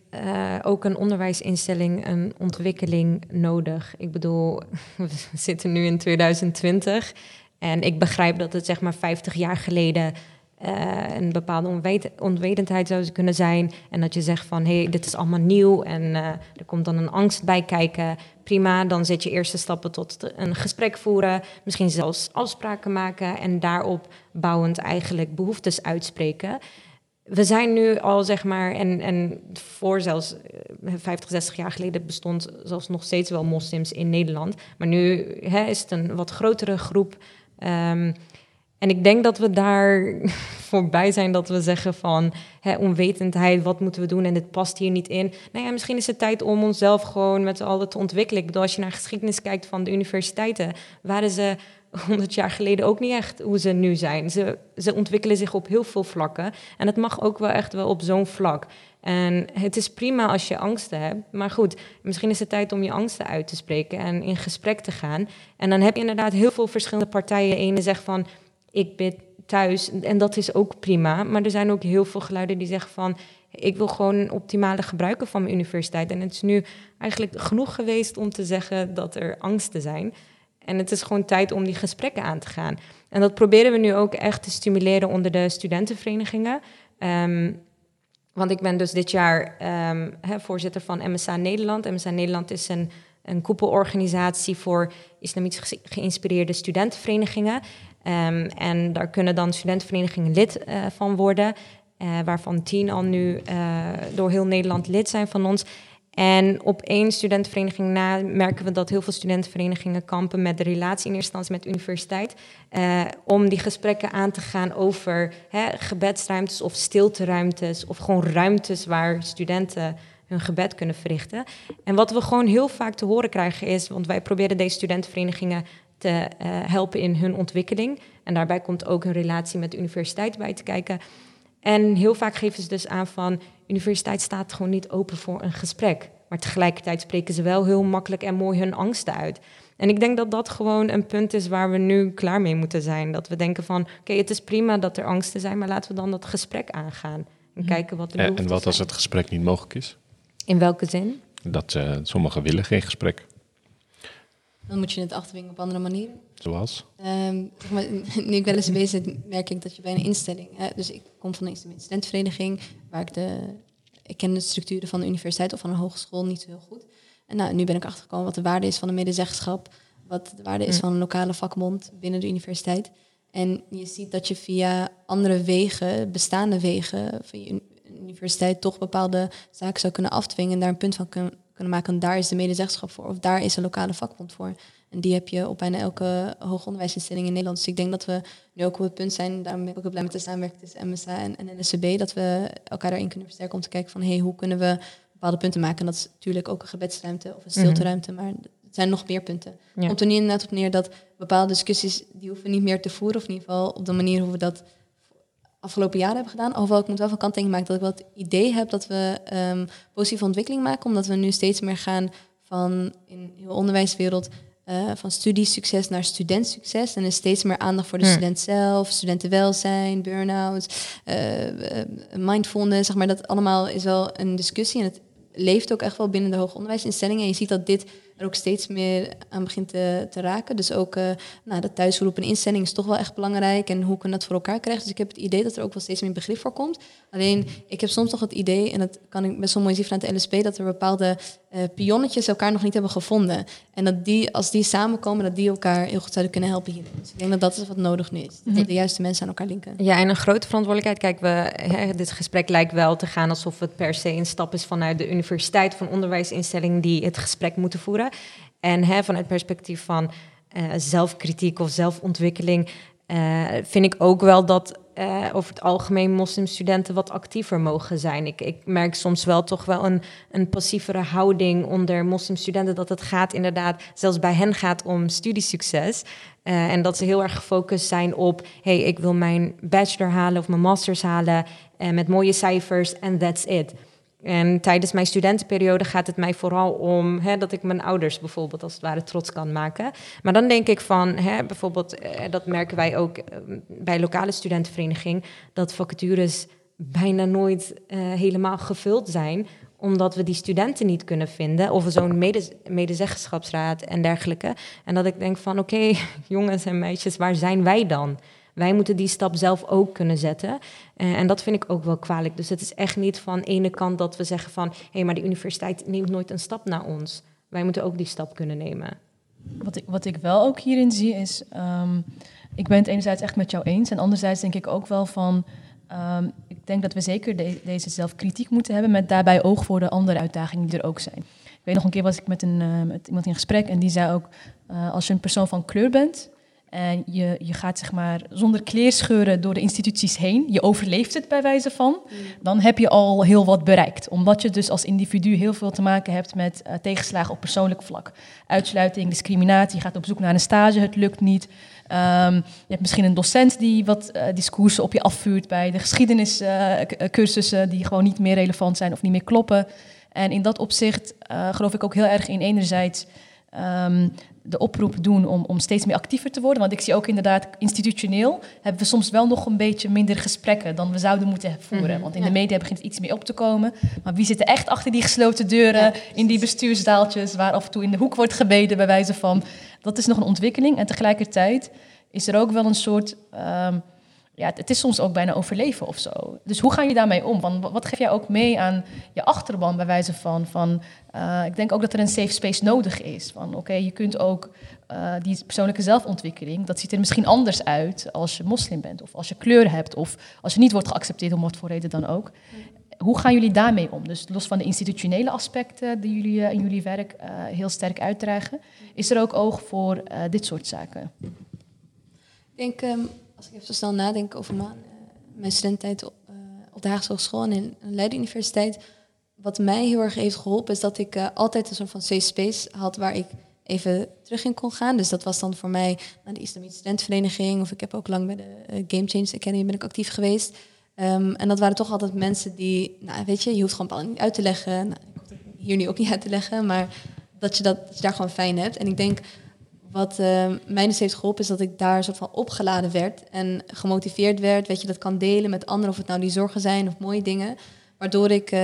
ook een onderwijsinstelling een ontwikkeling nodig. Ik bedoel, <laughs> we zitten nu in 2020 en ik begrijp dat het zeg maar 50 jaar geleden eh, een bepaalde onwet- onwetendheid zou kunnen zijn. En dat je zegt van, hé, hey, dit is allemaal nieuw en eh, er komt dan een angst bij kijken. Prima, dan zet je eerste stappen tot een gesprek voeren. Misschien zelfs afspraken maken en daarop bouwend eigenlijk behoeftes uitspreken. We zijn nu al, zeg maar, en, en voor zelfs eh, 50, 60 jaar geleden bestond zelfs nog steeds wel moslims in Nederland. Maar nu hè, is het een wat grotere groep. Ehm, en ik denk dat we daar <laughs> voorbij zijn dat we zeggen van hè, onwetendheid, wat moeten we doen en dit past hier niet in. Nou ja, misschien is het tijd om onszelf gewoon met z'n allen te ontwikkelen. Ik bedoel, als je naar geschiedenis kijkt van de universiteiten, waren ze <laughs> 100 jaar geleden ook niet echt hoe ze nu zijn. Ze, ze ontwikkelen zich op heel veel vlakken en het mag ook wel echt wel op zo'n vlak. En het is prima als je angsten hebt, maar goed, misschien is het tijd om je angsten uit te spreken en in gesprek te gaan. En dan heb je inderdaad heel veel verschillende partijen. Ene zegt van, ik bid thuis en dat is ook prima. Maar er zijn ook heel veel geluiden die zeggen van, ik wil gewoon een optimale gebruiken van mijn universiteit. En het is nu eigenlijk genoeg geweest om te zeggen dat er angsten zijn. En het is gewoon tijd om die gesprekken aan te gaan. En dat proberen we nu ook echt te stimuleren onder de studentenverenigingen. Ehm, want ik ben dus dit jaar ehm, voorzitter van MSA Nederland. MSA Nederland is een, een koepelorganisatie voor islamitisch ge- geïnspireerde studentenverenigingen. Ehm, en daar kunnen dan studentenverenigingen lid eh, van worden. eh, waarvan tien al nu eh, door heel Nederland lid zijn van ons. En op één studentenvereniging na merken we dat heel veel studentenverenigingen kampen met de relatie in eerste instantie met de universiteit. eh, om die gesprekken aan te gaan over hè, gebedsruimtes of stilteruimtes of gewoon ruimtes waar studenten hun gebed kunnen verrichten. En wat we gewoon heel vaak te horen krijgen is, want wij proberen deze studentenverenigingen te eh, helpen in hun ontwikkeling. En daarbij komt ook een relatie met de universiteit bij te kijken. En heel vaak geven ze dus aan van, universiteit staat gewoon niet open voor een gesprek. Maar tegelijkertijd spreken ze wel heel makkelijk en mooi hun angsten uit. En ik denk dat dat gewoon een punt is waar we nu klaar mee moeten zijn. Dat we denken van, oké, het is prima dat er angsten zijn, maar laten we dan dat gesprek aangaan. En kijken wat de En, wat als zijn. het gesprek niet mogelijk is? In welke zin? Dat eh, sommigen willen geen gesprek, Dan moet je het afdwingen op andere manieren. zoals? Ehm, zeg maar, <laughs> nu ik wel eens bezig ben, merk ik dat je bij een instelling... Hè, dus ik kom van een studentenvereniging... waar ik de... Ik ken de structuren van de universiteit of van een hogeschool niet zo heel goed. En nou, nu ben ik achtergekomen wat de waarde is van een medezeggenschap... wat de waarde is Mm. van een lokale vakbond binnen de universiteit. En je ziet dat je via andere wegen, bestaande wegen... van je uni- universiteit toch bepaalde zaken zou kunnen afdwingen... en daar een punt van kun- kunnen maken. En daar is de medezeggenschap voor. Of daar is een lokale vakbond voor. En die heb je op bijna elke hoger onderwijsinstelling in Nederland. Dus ik denk dat we nu ook op het punt zijn, daarom ben ik ook blij met de samenwerking tussen MSA en, en NSCB, dat we elkaar daarin kunnen versterken om te kijken van hey, hoe kunnen we bepaalde punten maken. En dat is natuurlijk ook een gebedsruimte of een stilteruimte, maar het zijn nog meer punten. Ja. Komt er niet inderdaad op neer dat bepaalde discussies, die hoeven niet meer te voeren, of in ieder geval op de manier hoe we dat afgelopen jaren hebben gedaan. Alhoewel ik moet wel van kanttekening maken dat ik wel het idee heb dat we ehm, positieve ontwikkeling maken, omdat we nu steeds meer gaan van in de onderwijswereld eh, van studiesucces naar studentsucces. En er is steeds meer aandacht voor de Hmm. student zelf, studentenwelzijn, burn-out, eh, eh, mindfulness, zeg maar. Dat allemaal is wel een discussie en het, leeft ook echt wel binnen de hoger onderwijsinstellingen. En je ziet dat dit er ook steeds meer aan begint te, te raken. Dus ook uh, nou, de thuisgroep en instelling is toch wel echt belangrijk. En hoe kunnen we dat voor elkaar krijgen? Dus ik heb het idee dat er ook wel steeds meer begrip voor komt. Alleen, ik heb soms toch het idee, en dat kan ik best wel mooi zien vanuit de LSP, dat er bepaalde uh, pionnetjes elkaar nog niet hebben gevonden. En dat die, als die samenkomen, dat die elkaar heel goed zouden kunnen helpen hierin. Dus ik denk dat dat is wat nodig nu is. Dat de juiste mensen aan elkaar linken. Ja, en een grote verantwoordelijkheid. Kijk, we, hè, dit gesprek lijkt wel te gaan alsof het per se een stap is vanuit de universiteit of een onderwijsinstelling die het gesprek moeten voeren. En hè, vanuit het perspectief van uh, zelfkritiek of zelfontwikkeling uh, vind ik ook wel dat uh, over het algemeen moslimstudenten wat actiever mogen zijn. Ik, ik merk soms wel toch wel een, een passievere houding onder moslimstudenten. Dat het gaat inderdaad, zelfs bij hen gaat om studiesucces. En dat ze heel erg gefocust zijn op, hey, ik wil mijn bachelor halen of mijn masters halen uh, met mooie cijfers en that's it. En tijdens mijn studentenperiode gaat het mij vooral om hè, dat ik mijn ouders bijvoorbeeld als het ware trots kan maken. Maar dan denk ik van, hè, bijvoorbeeld, eh, dat merken wij ook eh, bij lokale studentenvereniging, dat vacatures bijna nooit eh, helemaal gevuld zijn omdat we die studenten niet kunnen vinden, of zo'n mede, medezeggenschapsraad en dergelijke. En dat ik denk van, oké, <laughs> jongens en meisjes, waar zijn wij dan? Wij moeten die stap zelf ook kunnen zetten. Uh, en dat vind ik ook wel kwalijk. Dus het is echt niet van ene kant dat we zeggen van... hé, hey, maar de universiteit neemt nooit een stap naar ons. Wij moeten ook die stap kunnen nemen. Wat ik, wat ik wel ook hierin zie is... Um, ik ben het enerzijds echt met jou eens... en anderzijds denk ik ook wel van... Um, ik denk dat we zeker de, deze zelfkritiek moeten hebben... met daarbij oog voor de andere uitdagingen die er ook zijn. Ik weet nog een keer was ik met, een, uh, met iemand in gesprek... en die zei ook, uh, als je een persoon van kleur bent... En je, je gaat zeg maar zonder kleerscheuren door de instituties heen. Je overleeft het bij wijze van. Dan heb je al heel wat bereikt. Omdat je dus als individu heel veel te maken hebt met uh, tegenslagen op persoonlijk vlak. Uitsluiting, discriminatie. Je gaat op zoek naar een stage, het lukt niet. Um, je hebt misschien een docent die wat uh, discoursen op je afvuurt bij de geschiedeniscursussen uh, die gewoon niet meer relevant zijn of niet meer kloppen. En in dat opzicht geloof ik ook heel erg in enerzijds um, de oproep doen om, om steeds meer actiever te worden. Want ik zie ook inderdaad, institutioneel hebben we soms wel nog een beetje minder gesprekken dan we zouden moeten voeren. Mm -hmm, Want in ja. de media begint het iets meer op te komen. Maar wie zit er echt achter die gesloten deuren, ja, in die bestuursdaaltjes, waar af en toe in de hoek wordt gebeden, bij wijze van. Dat is nog een ontwikkeling. En tegelijkertijd is er ook wel een soort. Um, ja, het is soms ook bijna overleven of zo. Dus hoe ga je daarmee om? Want wat geef jij ook mee aan je achterban bij wijze van... van uh, ik denk ook dat er een safe space nodig is. Van oké, okay, je kunt ook uh, die persoonlijke zelfontwikkeling... dat ziet er misschien anders uit als je moslim bent... of als je kleur hebt of als je niet wordt geaccepteerd... om wat voor reden dan ook. Hoe gaan jullie daarmee om? Dus los van de institutionele aspecten die jullie uh, in jullie werk heel sterk uitdragen... is er ook oog voor dit soort zaken? Ik denk... Um als ik even zo snel nadenk over mijn, uh, mijn studententijd op, uh, op de Haagse Hogeschool en in Leiden Universiteit, wat mij heel erg heeft geholpen is dat ik uh, altijd een soort van safe space had waar ik even terug in kon gaan. Dus dat was dan voor mij naar de Islamitische Studentenvereniging of ik heb ook lang bij de Game Change Academy ben ik actief geweest. Um, en dat waren toch altijd mensen die, nou weet je, je hoeft gewoon niet uit te leggen. Nou, ik hoef het hier nu ook niet uit te leggen, maar dat je, dat, dat je daar gewoon fijn hebt. En ik denk wat uh, mij dus heeft geholpen is dat ik daar soort van opgeladen werd en gemotiveerd werd. Weet je, dat kan delen met anderen, of het nou die zorgen zijn of mooie dingen. Waardoor ik uh,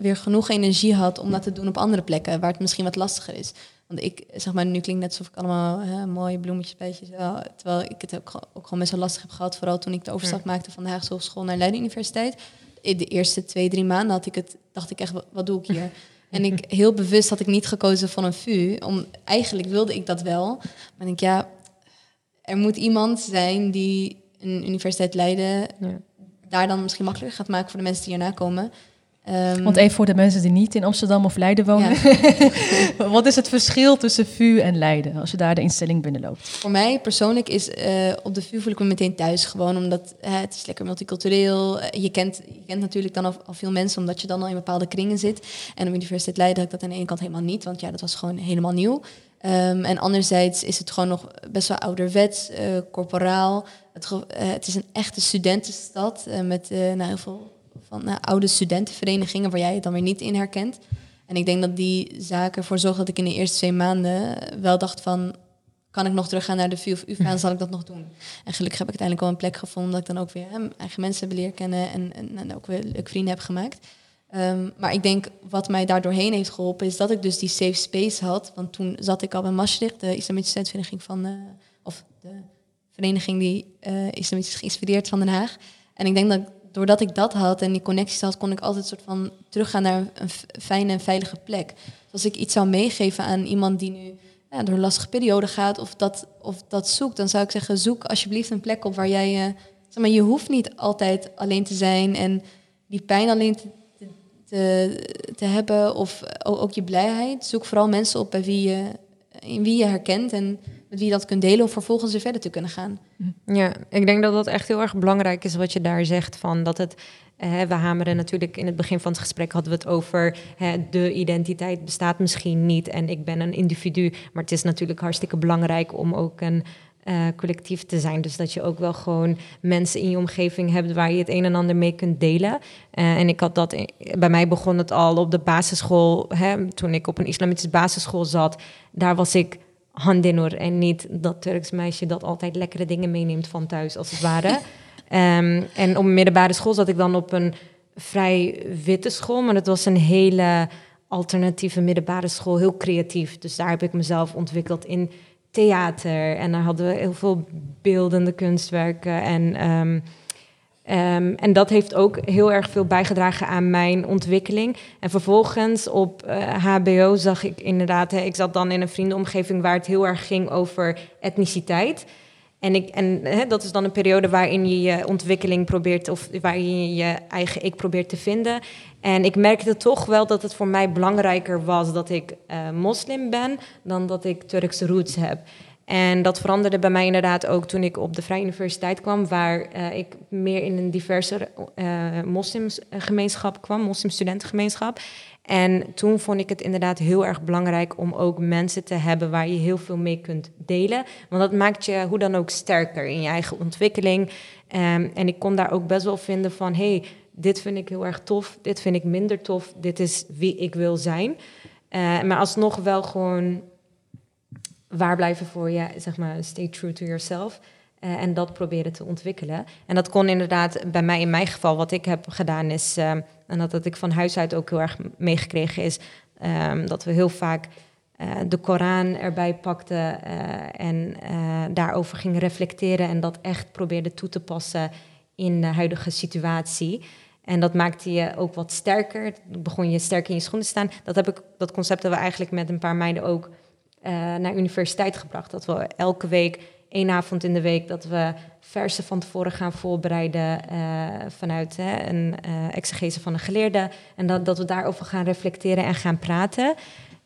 weer genoeg energie had om dat te doen op andere plekken, waar het misschien wat lastiger is. Want ik, zeg maar, nu klinkt net alsof ik allemaal hè, mooie bloemetjes bij wel, Terwijl ik het ook, ook gewoon best wel lastig heb gehad. Vooral toen ik de overstap ja. maakte van de Haagse Hogeschool naar Leiden Universiteit. In de eerste twee, drie maanden had ik het, dacht ik echt, wat doe ik hier? <laughs> En ik heel bewust had ik niet gekozen voor een VU. Om, eigenlijk wilde ik dat wel. Maar ik ja, er moet iemand zijn die een universiteit Leiden ja. daar dan misschien makkelijker gaat maken voor de mensen die hierna komen. Um, Want even voor de mensen die niet in Amsterdam of Leiden wonen. Ja. <laughs> Wat is het verschil tussen VU en Leiden als je daar de instelling binnenloopt? Voor mij persoonlijk is uh, op de VU voel ik me meteen thuis. Gewoon omdat uh, het is lekker multicultureel. Uh, je, kent, je kent natuurlijk dan al, al, veel mensen omdat je dan al in bepaalde kringen zit. En op Universiteit Leiden had ik dat aan de ene kant helemaal niet. Want ja, dat was gewoon helemaal nieuw. Um, en anderzijds is het gewoon nog best wel ouderwets, corporaal. Het, het, is een echte studentenstad met nou, heel veel van nou, oude studentenverenigingen waar jij het dan weer niet in herkent. En ik denk dat die zaken ervoor zorgen dat ik in de eerste twee maanden wel dacht van... kan ik nog teruggaan naar de VU of UvA en zal ik dat nog doen? En gelukkig heb ik uiteindelijk wel een plek gevonden... dat ik dan ook weer hè, eigen mensen heb leren kennen en, en, en ook weer leuke vrienden heb gemaakt. Ehm, maar ik denk wat mij daar doorheen heeft geholpen is dat ik dus die safe space had. Want toen zat ik al bij Maastricht, de islamitische studentenvereniging van, uh, of de vereniging die uh, islamitisch is geïnspireerd van Den Haag. En ik denk dat doordat ik dat had en die connecties had, kon ik altijd soort van teruggaan naar een fijne en veilige plek. Dus als ik iets zou meegeven aan iemand die nu ja, door een lastige periode gaat of dat, of dat zoekt, dan zou ik zeggen, zoek alsjeblieft een plek op waar jij, uh, zeg maar, je hoeft niet altijd alleen te zijn en die pijn alleen te, te, te hebben of ook, je blijheid. Zoek vooral mensen op bij wie je, in wie je herkent en met wie je dat kunt delen om vervolgens weer verder te kunnen gaan. Ja, ik denk dat dat echt heel erg belangrijk is wat je daar zegt. Van dat het, eh, we hameren natuurlijk in het begin van het gesprek hadden we het over de identiteit bestaat misschien niet en ik ben een individu. Maar het is natuurlijk hartstikke belangrijk om ook een uh, collectief te zijn. Dus dat je ook wel gewoon mensen in je omgeving hebt waar je het een en ander mee kunt delen. Uh, en ik had dat, bij mij begon het al op de basisschool, hè, toen ik op een islamitische basisschool zat. Daar was ik Handinur en niet dat Turks meisje dat altijd lekkere dingen meeneemt van thuis, als het ware. um, <laughs> en op middelbare school zat ik dan op een vrij witte school, maar het was een hele alternatieve middelbare school, heel creatief. Dus daar heb ik mezelf ontwikkeld in theater en daar hadden we heel veel beeldende kunstwerken en um, Um, en dat heeft ook heel erg veel bijgedragen aan mijn ontwikkeling. En vervolgens op uh, eh, HBO zag ik inderdaad, hè, ik zat dan in een vriendenomgeving waar het heel erg ging over etniciteit. En, en hè, dat is dan een periode waarin je je ontwikkeling probeert, of waarin je je eigen ik probeert te vinden. En ik merkte toch wel dat het voor mij belangrijker was dat ik uh, moslim ben dan dat ik Turkse roots heb. En dat veranderde bij mij inderdaad ook toen ik op de Vrije Universiteit kwam, waar uh, ik meer in een diverse uh, moslimsgemeenschap kwam, moslimstudentengemeenschap. En toen vond ik het inderdaad heel erg belangrijk om ook mensen te hebben waar je heel veel mee kunt delen. Want dat maakt je hoe dan ook sterker in je eigen ontwikkeling. Um, en ik kon daar ook best wel vinden van, hey, dit vind ik heel erg tof, dit vind ik minder tof, dit is wie ik wil zijn. Uh, maar alsnog wel gewoon waar blijven voor je, zeg maar, stay true to yourself. Uh, en dat proberen te ontwikkelen. En dat kon inderdaad bij mij, in mijn geval, wat ik heb gedaan is, uh, en dat, dat ik van huis uit ook heel erg meegekregen is, um, dat we heel vaak uh, de Koran erbij pakten en daarover gingen reflecteren en dat echt probeerden toe te passen in de huidige situatie. En dat maakte je ook wat sterker. Begon je sterker in je schoenen te staan. Dat, heb ik, dat concept hebben we eigenlijk met een paar meiden ook naar universiteit gebracht. Dat we elke week, één avond in de week, dat we versen van tevoren gaan voorbereiden uh, vanuit hè, een uh, exegese van een geleerde. En dat, dat we daarover gaan reflecteren en gaan praten.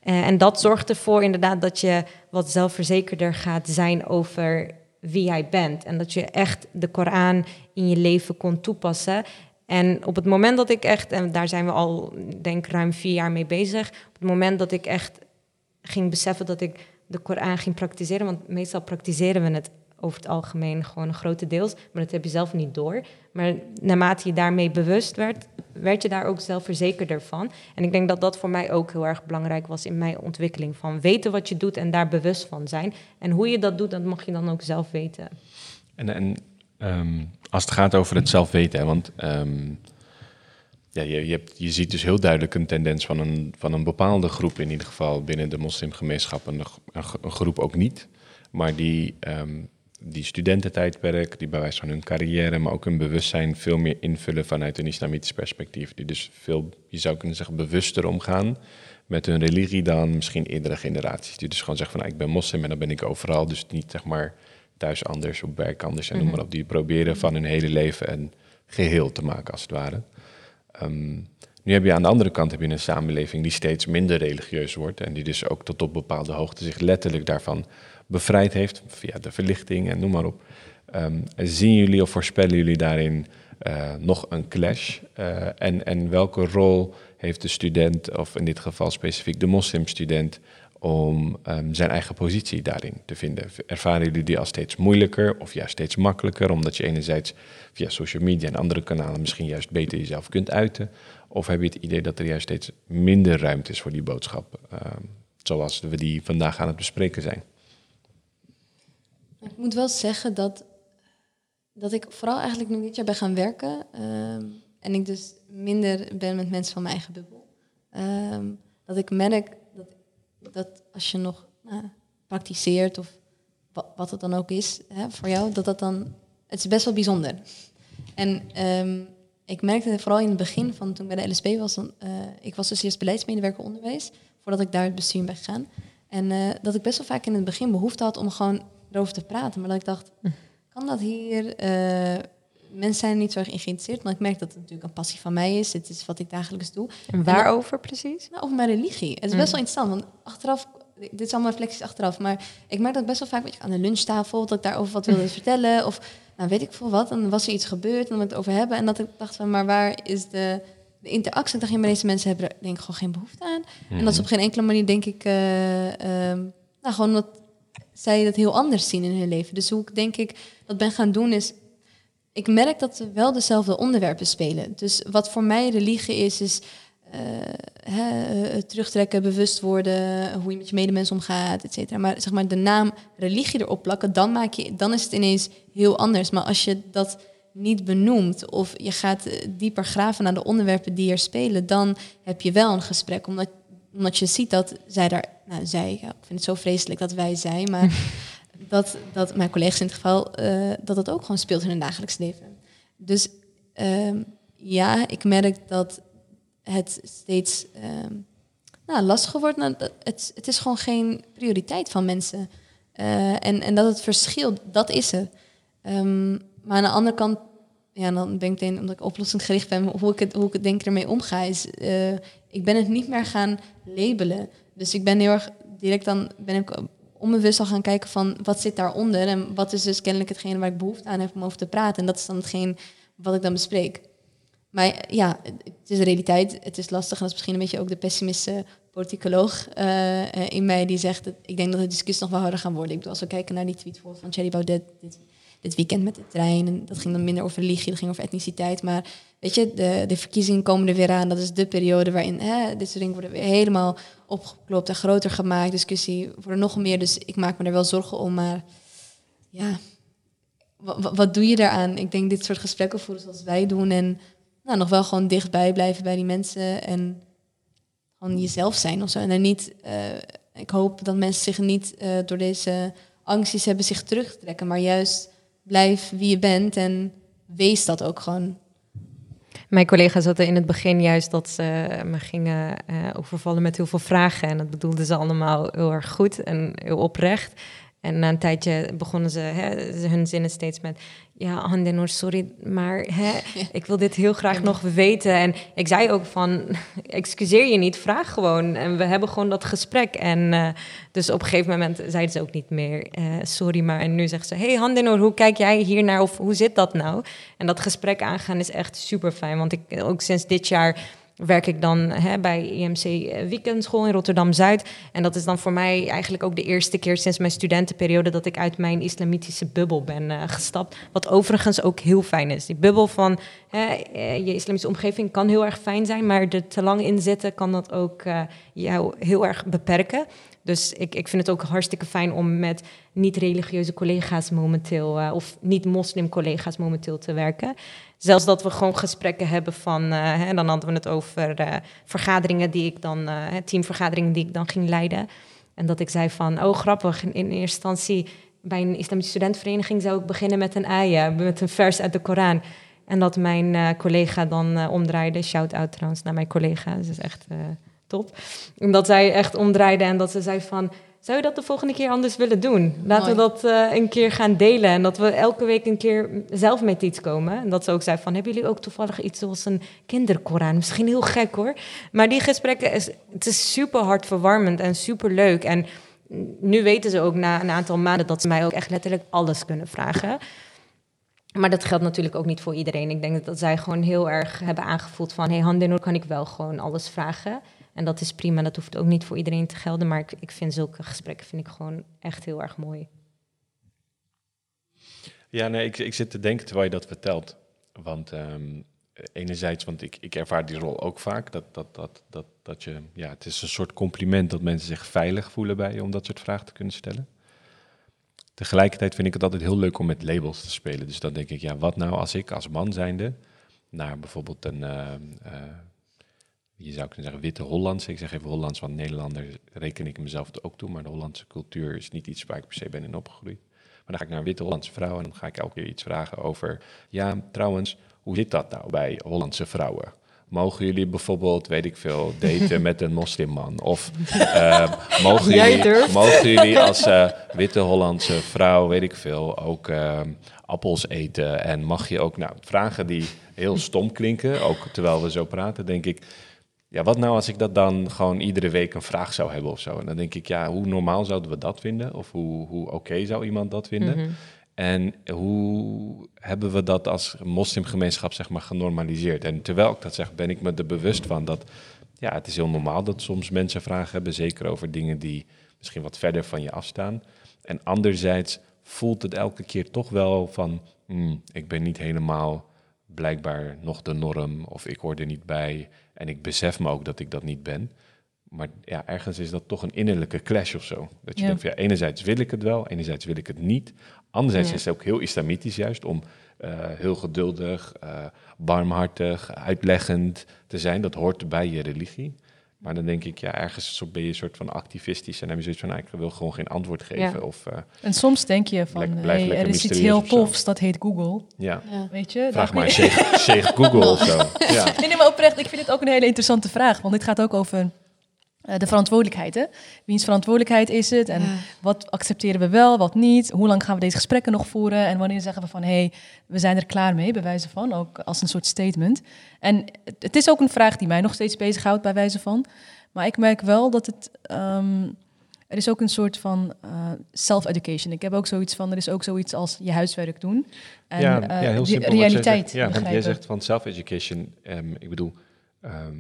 en dat zorgt ervoor inderdaad dat je wat zelfverzekerder gaat zijn over wie jij bent. En dat je echt de Koran in je leven kon toepassen. En op het moment dat ik echt, en daar zijn we al, denk ruim vier jaar mee bezig. Op het moment dat ik echt ging beseffen dat ik de Koran ging praktiseren. Want meestal praktiseren we het over het algemeen gewoon een grote deels. Maar dat heb je zelf niet door. Maar naarmate je daarmee bewust werd, werd je daar ook zelfverzekerder van. En ik denk dat dat voor mij ook heel erg belangrijk was in mijn ontwikkeling. Van weten wat je doet en daar bewust van zijn. En hoe je dat doet, dat mag je dan ook zelf weten. En, en um, als het gaat over het zelf weten, want... Um, ja, je, je, hebt, je ziet dus heel duidelijk een tendens van een, van een bepaalde groep, in ieder geval binnen de moslimgemeenschap, en een, een groep ook niet. Maar die, um, die studententijdperk, die bij wijze van hun carrière, maar ook hun bewustzijn veel meer invullen vanuit een islamitisch perspectief. Die dus veel, je zou kunnen zeggen, bewuster omgaan met hun religie dan misschien eerdere generaties. Die dus gewoon zeggen van, nou, ik ben moslim en dan ben ik overal. Dus niet zeg maar thuis anders, op werk anders en noem mhm. maar op. Die proberen van hun hele leven een geheel te maken, als het ware. Um, nu heb je aan de andere kant heb je een samenleving die steeds minder religieus wordt en die dus ook tot op bepaalde hoogte zich letterlijk daarvan bevrijd heeft, via de verlichting en noem maar op. Um, zien jullie of voorspellen jullie daarin uh, nog een clash? Uh, en, en welke rol heeft de student, of in dit geval specifiek de moslimstudent, om um, zijn eigen positie daarin te vinden. Ervaren jullie die als steeds moeilijker of juist steeds makkelijker, omdat je enerzijds via social media en andere kanalen misschien juist beter jezelf kunt uiten? Of heb je het idee dat er juist steeds minder ruimte is voor die boodschap, um, zoals we die vandaag aan het bespreken zijn? Ik moet wel zeggen dat, dat ik vooral eigenlijk nu dit jaar ben gaan werken. Uh, en ik dus minder ben met mensen van mijn eigen bubbel. Ehm, dat ik merk dat, als je nog nou, praktiseert of wa- wat het dan ook is hè, voor jou, dat dat dan... Het is best wel bijzonder. En ehm, ik merkte vooral in het begin van toen ik bij de LSB was, dan, eh, ik was dus eerst beleidsmedewerker onderwijs, voordat ik daar het bestuur ben gegaan. En eh, dat ik best wel vaak in het begin behoefte had om gewoon erover te praten. Maar dat ik dacht, kan dat hier? Mensen zijn er niet zo erg in geïnteresseerd, maar ik merk dat het natuurlijk een passie van mij is. Het is wat ik dagelijks doe. En waarover precies? Nou, over mijn religie. Het is best wel interessant, want achteraf, dit is allemaal reflecties achteraf, maar ik merk dat best wel vaak weet je, aan de lunchtafel, dat ik daarover wat wilde <laughs> vertellen, of nou, weet ik veel wat, dan was er iets gebeurd en dan we het over hebben, en dat ik dacht van, maar waar is de, de interactie? Ik dacht, ja, maar deze mensen hebben er denk ik gewoon geen behoefte aan. En dat is op geen enkele manier, denk ik, eh, ehm, nou, gewoon dat zij dat heel anders zien in hun leven. Dus hoe ik denk ik dat ben gaan doen is, ik merk dat we wel dezelfde onderwerpen spelen. Dus wat voor mij religie is, is eh, terugtrekken, bewust worden, hoe je met je medemens omgaat, et cetera. Maar zeg maar de naam religie erop plakken, dan, maak je, dan is het ineens heel anders. Maar als je dat niet benoemt of je gaat eh, dieper graven naar de onderwerpen die er spelen, dan heb je wel een gesprek. Omdat, omdat je ziet dat zij daar, nou zij, ik vind het zo vreselijk dat wij zij, maar <laughs> dat, dat mijn collega's in het geval, eh, dat dat ook gewoon speelt in hun dagelijks leven. Dus ehm, ja, ik merk dat het steeds ehm, nou, lastiger wordt. Nou, het, het is gewoon geen prioriteit van mensen. Eh, en, en dat het verschil, dat is er. Ehm, maar aan de andere kant, ja, dan ben ik omdat ik oplossingsgericht ben, hoe ik het, hoe ik het denk ik ermee omga, is, eh, ik ben het niet meer gaan labelen. Dus ik ben heel erg direct dan, ben ik onbewust al gaan kijken van wat zit daaronder en wat is dus kennelijk hetgene waar ik behoefte aan heb om over te praten. En dat is dan hetgeen wat ik dan bespreek. Maar ja, het is de realiteit. Het is lastig. En dat is misschien een beetje ook de pessimistische politicoloog eh, in mij die zegt... Dat, ik denk dat de discussie nog wel harder gaan worden. Ik bedoel, als we kijken naar die tweet van Thierry Baudet... Dit, dit weekend met de trein. En dat ging dan minder over religie, dat ging over etniciteit. Maar weet je, de, de verkiezingen komen er weer aan. Dat is de periode waarin hè, dit soort dingen worden weer helemaal opgeklopt en groter gemaakt. Discussie voor nog meer. Dus ik maak me er wel zorgen om. Maar ja, wat, doe je daaraan? Ik denk dit soort gesprekken voeren zoals wij doen. En nou, nog wel gewoon dichtbij blijven bij die mensen. En gewoon jezelf zijn of zo. En er niet, eh, ik hoop dat mensen zich niet eh, door deze angstjes hebben zich terugtrekken. Maar juist blijf wie je bent en wees dat ook gewoon. Mijn collega's hadden in het begin juist dat ze me gingen eh, overvallen met heel veel vragen. En dat bedoelden ze allemaal heel erg goed en heel oprecht. En na een tijdje begonnen ze hè, hun zinnen steeds met... Ja, Handenor, sorry, maar hè, <laughs> ik wil dit heel graag nog weten. En ik zei ook van, <laughs> excuseer je niet, vraag gewoon. En we hebben gewoon dat gesprek. En eh, dus op een gegeven moment zeiden ze ook niet meer, eh, sorry, maar... En nu zegt ze, hey Handenor, hoe kijk jij hier naar of hoe zit dat nou? En dat gesprek aangaan is echt super fijn. Want ik, ook sinds dit jaar werk ik dan hè, bij IMC Weekendschool in Rotterdam-Zuid. En dat is dan voor mij eigenlijk ook de eerste keer sinds mijn studentenperiode... dat ik uit mijn islamitische bubbel ben eh, gestapt. Wat overigens ook heel fijn is. Die bubbel van hè, eh, je islamitische omgeving kan heel erg fijn zijn... maar er te lang in zitten kan dat ook eh, jou heel erg beperken. Dus ik, ik vind het ook hartstikke fijn om met niet-religieuze collega's momenteel... eh, of niet-moslim collega's momenteel te werken... Zelfs dat we gewoon gesprekken hebben van, uh, hè, dan hadden we het over uh, vergaderingen die ik dan, teamvergaderingen die ik dan ging leiden. En dat ik zei van, oh grappig, in, in eerste instantie bij een islamitische studentenvereniging zou ik beginnen met een ayah, met een vers uit de Koran. En dat mijn collega dan omdraaide, shout-out trouwens naar mijn collega, dat is echt top. En dat zij echt omdraaide en dat ze zei van, zou je dat de volgende keer anders willen doen? Laten Mooi. we dat uh, een keer gaan delen. En dat we elke week een keer zelf met iets komen. En dat ze ook zei van, hebben jullie ook toevallig iets zoals een kinderkoran? Misschien heel gek hoor. Maar die gesprekken, is, het is super hartverwarmend en super leuk. En nu weten ze ook na een aantal maanden dat ze mij ook echt letterlijk alles kunnen vragen. Maar dat geldt natuurlijk ook niet voor iedereen. Ik denk dat zij gewoon heel erg hebben aangevoeld van... hé, hey, Handenor kan ik wel gewoon alles vragen... En dat is prima, dat hoeft ook niet voor iedereen te gelden. Maar ik, ik vind zulke gesprekken vind ik gewoon echt heel erg mooi. Ja, nee, ik, ik zit te denken terwijl je dat vertelt. Want um, enerzijds, want ik, ik ervaar die rol ook vaak. Dat, dat, dat, dat, dat je, ja, het is een soort compliment dat mensen zich veilig voelen bij je om dat soort vragen te kunnen stellen. Tegelijkertijd vind ik het altijd heel leuk om met labels te spelen. Dus dan denk ik, ja, wat nou als ik als man zijnde naar bijvoorbeeld een, uh, uh, je zou kunnen zeggen, witte Hollandse. Ik zeg even Hollands, want Nederlander reken ik mezelf ook toe. Maar de Hollandse cultuur is niet iets waar ik per se ben in opgegroeid. Maar dan ga ik naar een witte Hollandse vrouw en dan ga ik elke keer iets vragen over... Ja, trouwens, hoe zit dat nou bij Hollandse vrouwen? Mogen jullie bijvoorbeeld, weet ik veel, daten met een moslimman? Of uh, mogen, jullie, mogen jullie als uh, witte Hollandse vrouw, weet ik veel, ook uh, appels eten? En mag je ook, nou, vragen die heel stom klinken, ook terwijl we zo praten, denk ik... Ja, wat nou als ik dat dan gewoon iedere week een vraag zou hebben of zo? En dan denk ik, ja, hoe normaal zouden we dat vinden? Of hoe, hoe oké okay zou iemand dat vinden? Mm -hmm. En hoe hebben we dat als moslimgemeenschap zeg maar, genormaliseerd? En terwijl ik dat zeg, ben ik me er bewust van dat ja, het is heel normaal dat soms mensen vragen hebben, zeker over dingen die misschien wat verder van je afstaan. En anderzijds voelt het elke keer toch wel van, hmm, ik ben niet helemaal blijkbaar nog de norm of ik hoor er niet bij en ik besef me ook dat ik dat niet ben. Maar ja, ergens is dat toch een innerlijke clash of zo. Dat je Ja. denkt, van, ja, enerzijds wil ik het wel, enerzijds wil ik het niet. Anderzijds Ja. is het ook heel islamitisch juist om eh, heel geduldig, eh, barmhartig, uitleggend te zijn. Dat hoort bij je religie. Maar dan denk ik, ja, ergens zo ben je een soort van activistisch en dan heb je zoiets van, nou, ik wil gewoon geen antwoord geven. Ja. Of, eh, En soms denk je van, Blijf- blijf hey, lekker er is iets heel tofs, dat heet Google. ja, Ja. Weet je? vraag maar Sheikh Google of zo. <laughs> Ja. Nee, nee, maar oprecht, ik vind het ook een hele interessante vraag. Want dit gaat ook over eh, de verantwoordelijkheid. Hè? Wiens verantwoordelijkheid is het? En Ja. wat accepteren we wel, wat niet? Hoe lang gaan we deze gesprekken nog voeren? En wanneer zeggen we van, hé, hey, we zijn er klaar mee, bij wijze van, ook als een soort statement. En het, is ook een vraag die mij nog steeds bezighoudt, bij wijze van. Maar ik merk wel dat het... ehm, er is ook een soort van eh, self-education. Ik heb ook zoiets van, er is ook zoiets als je huiswerk doen. En ja, eh, ja, heel die simpel. wat jij realiteit zegt. Ja, want jij zegt van self-education. ehm, ik bedoel, ehm,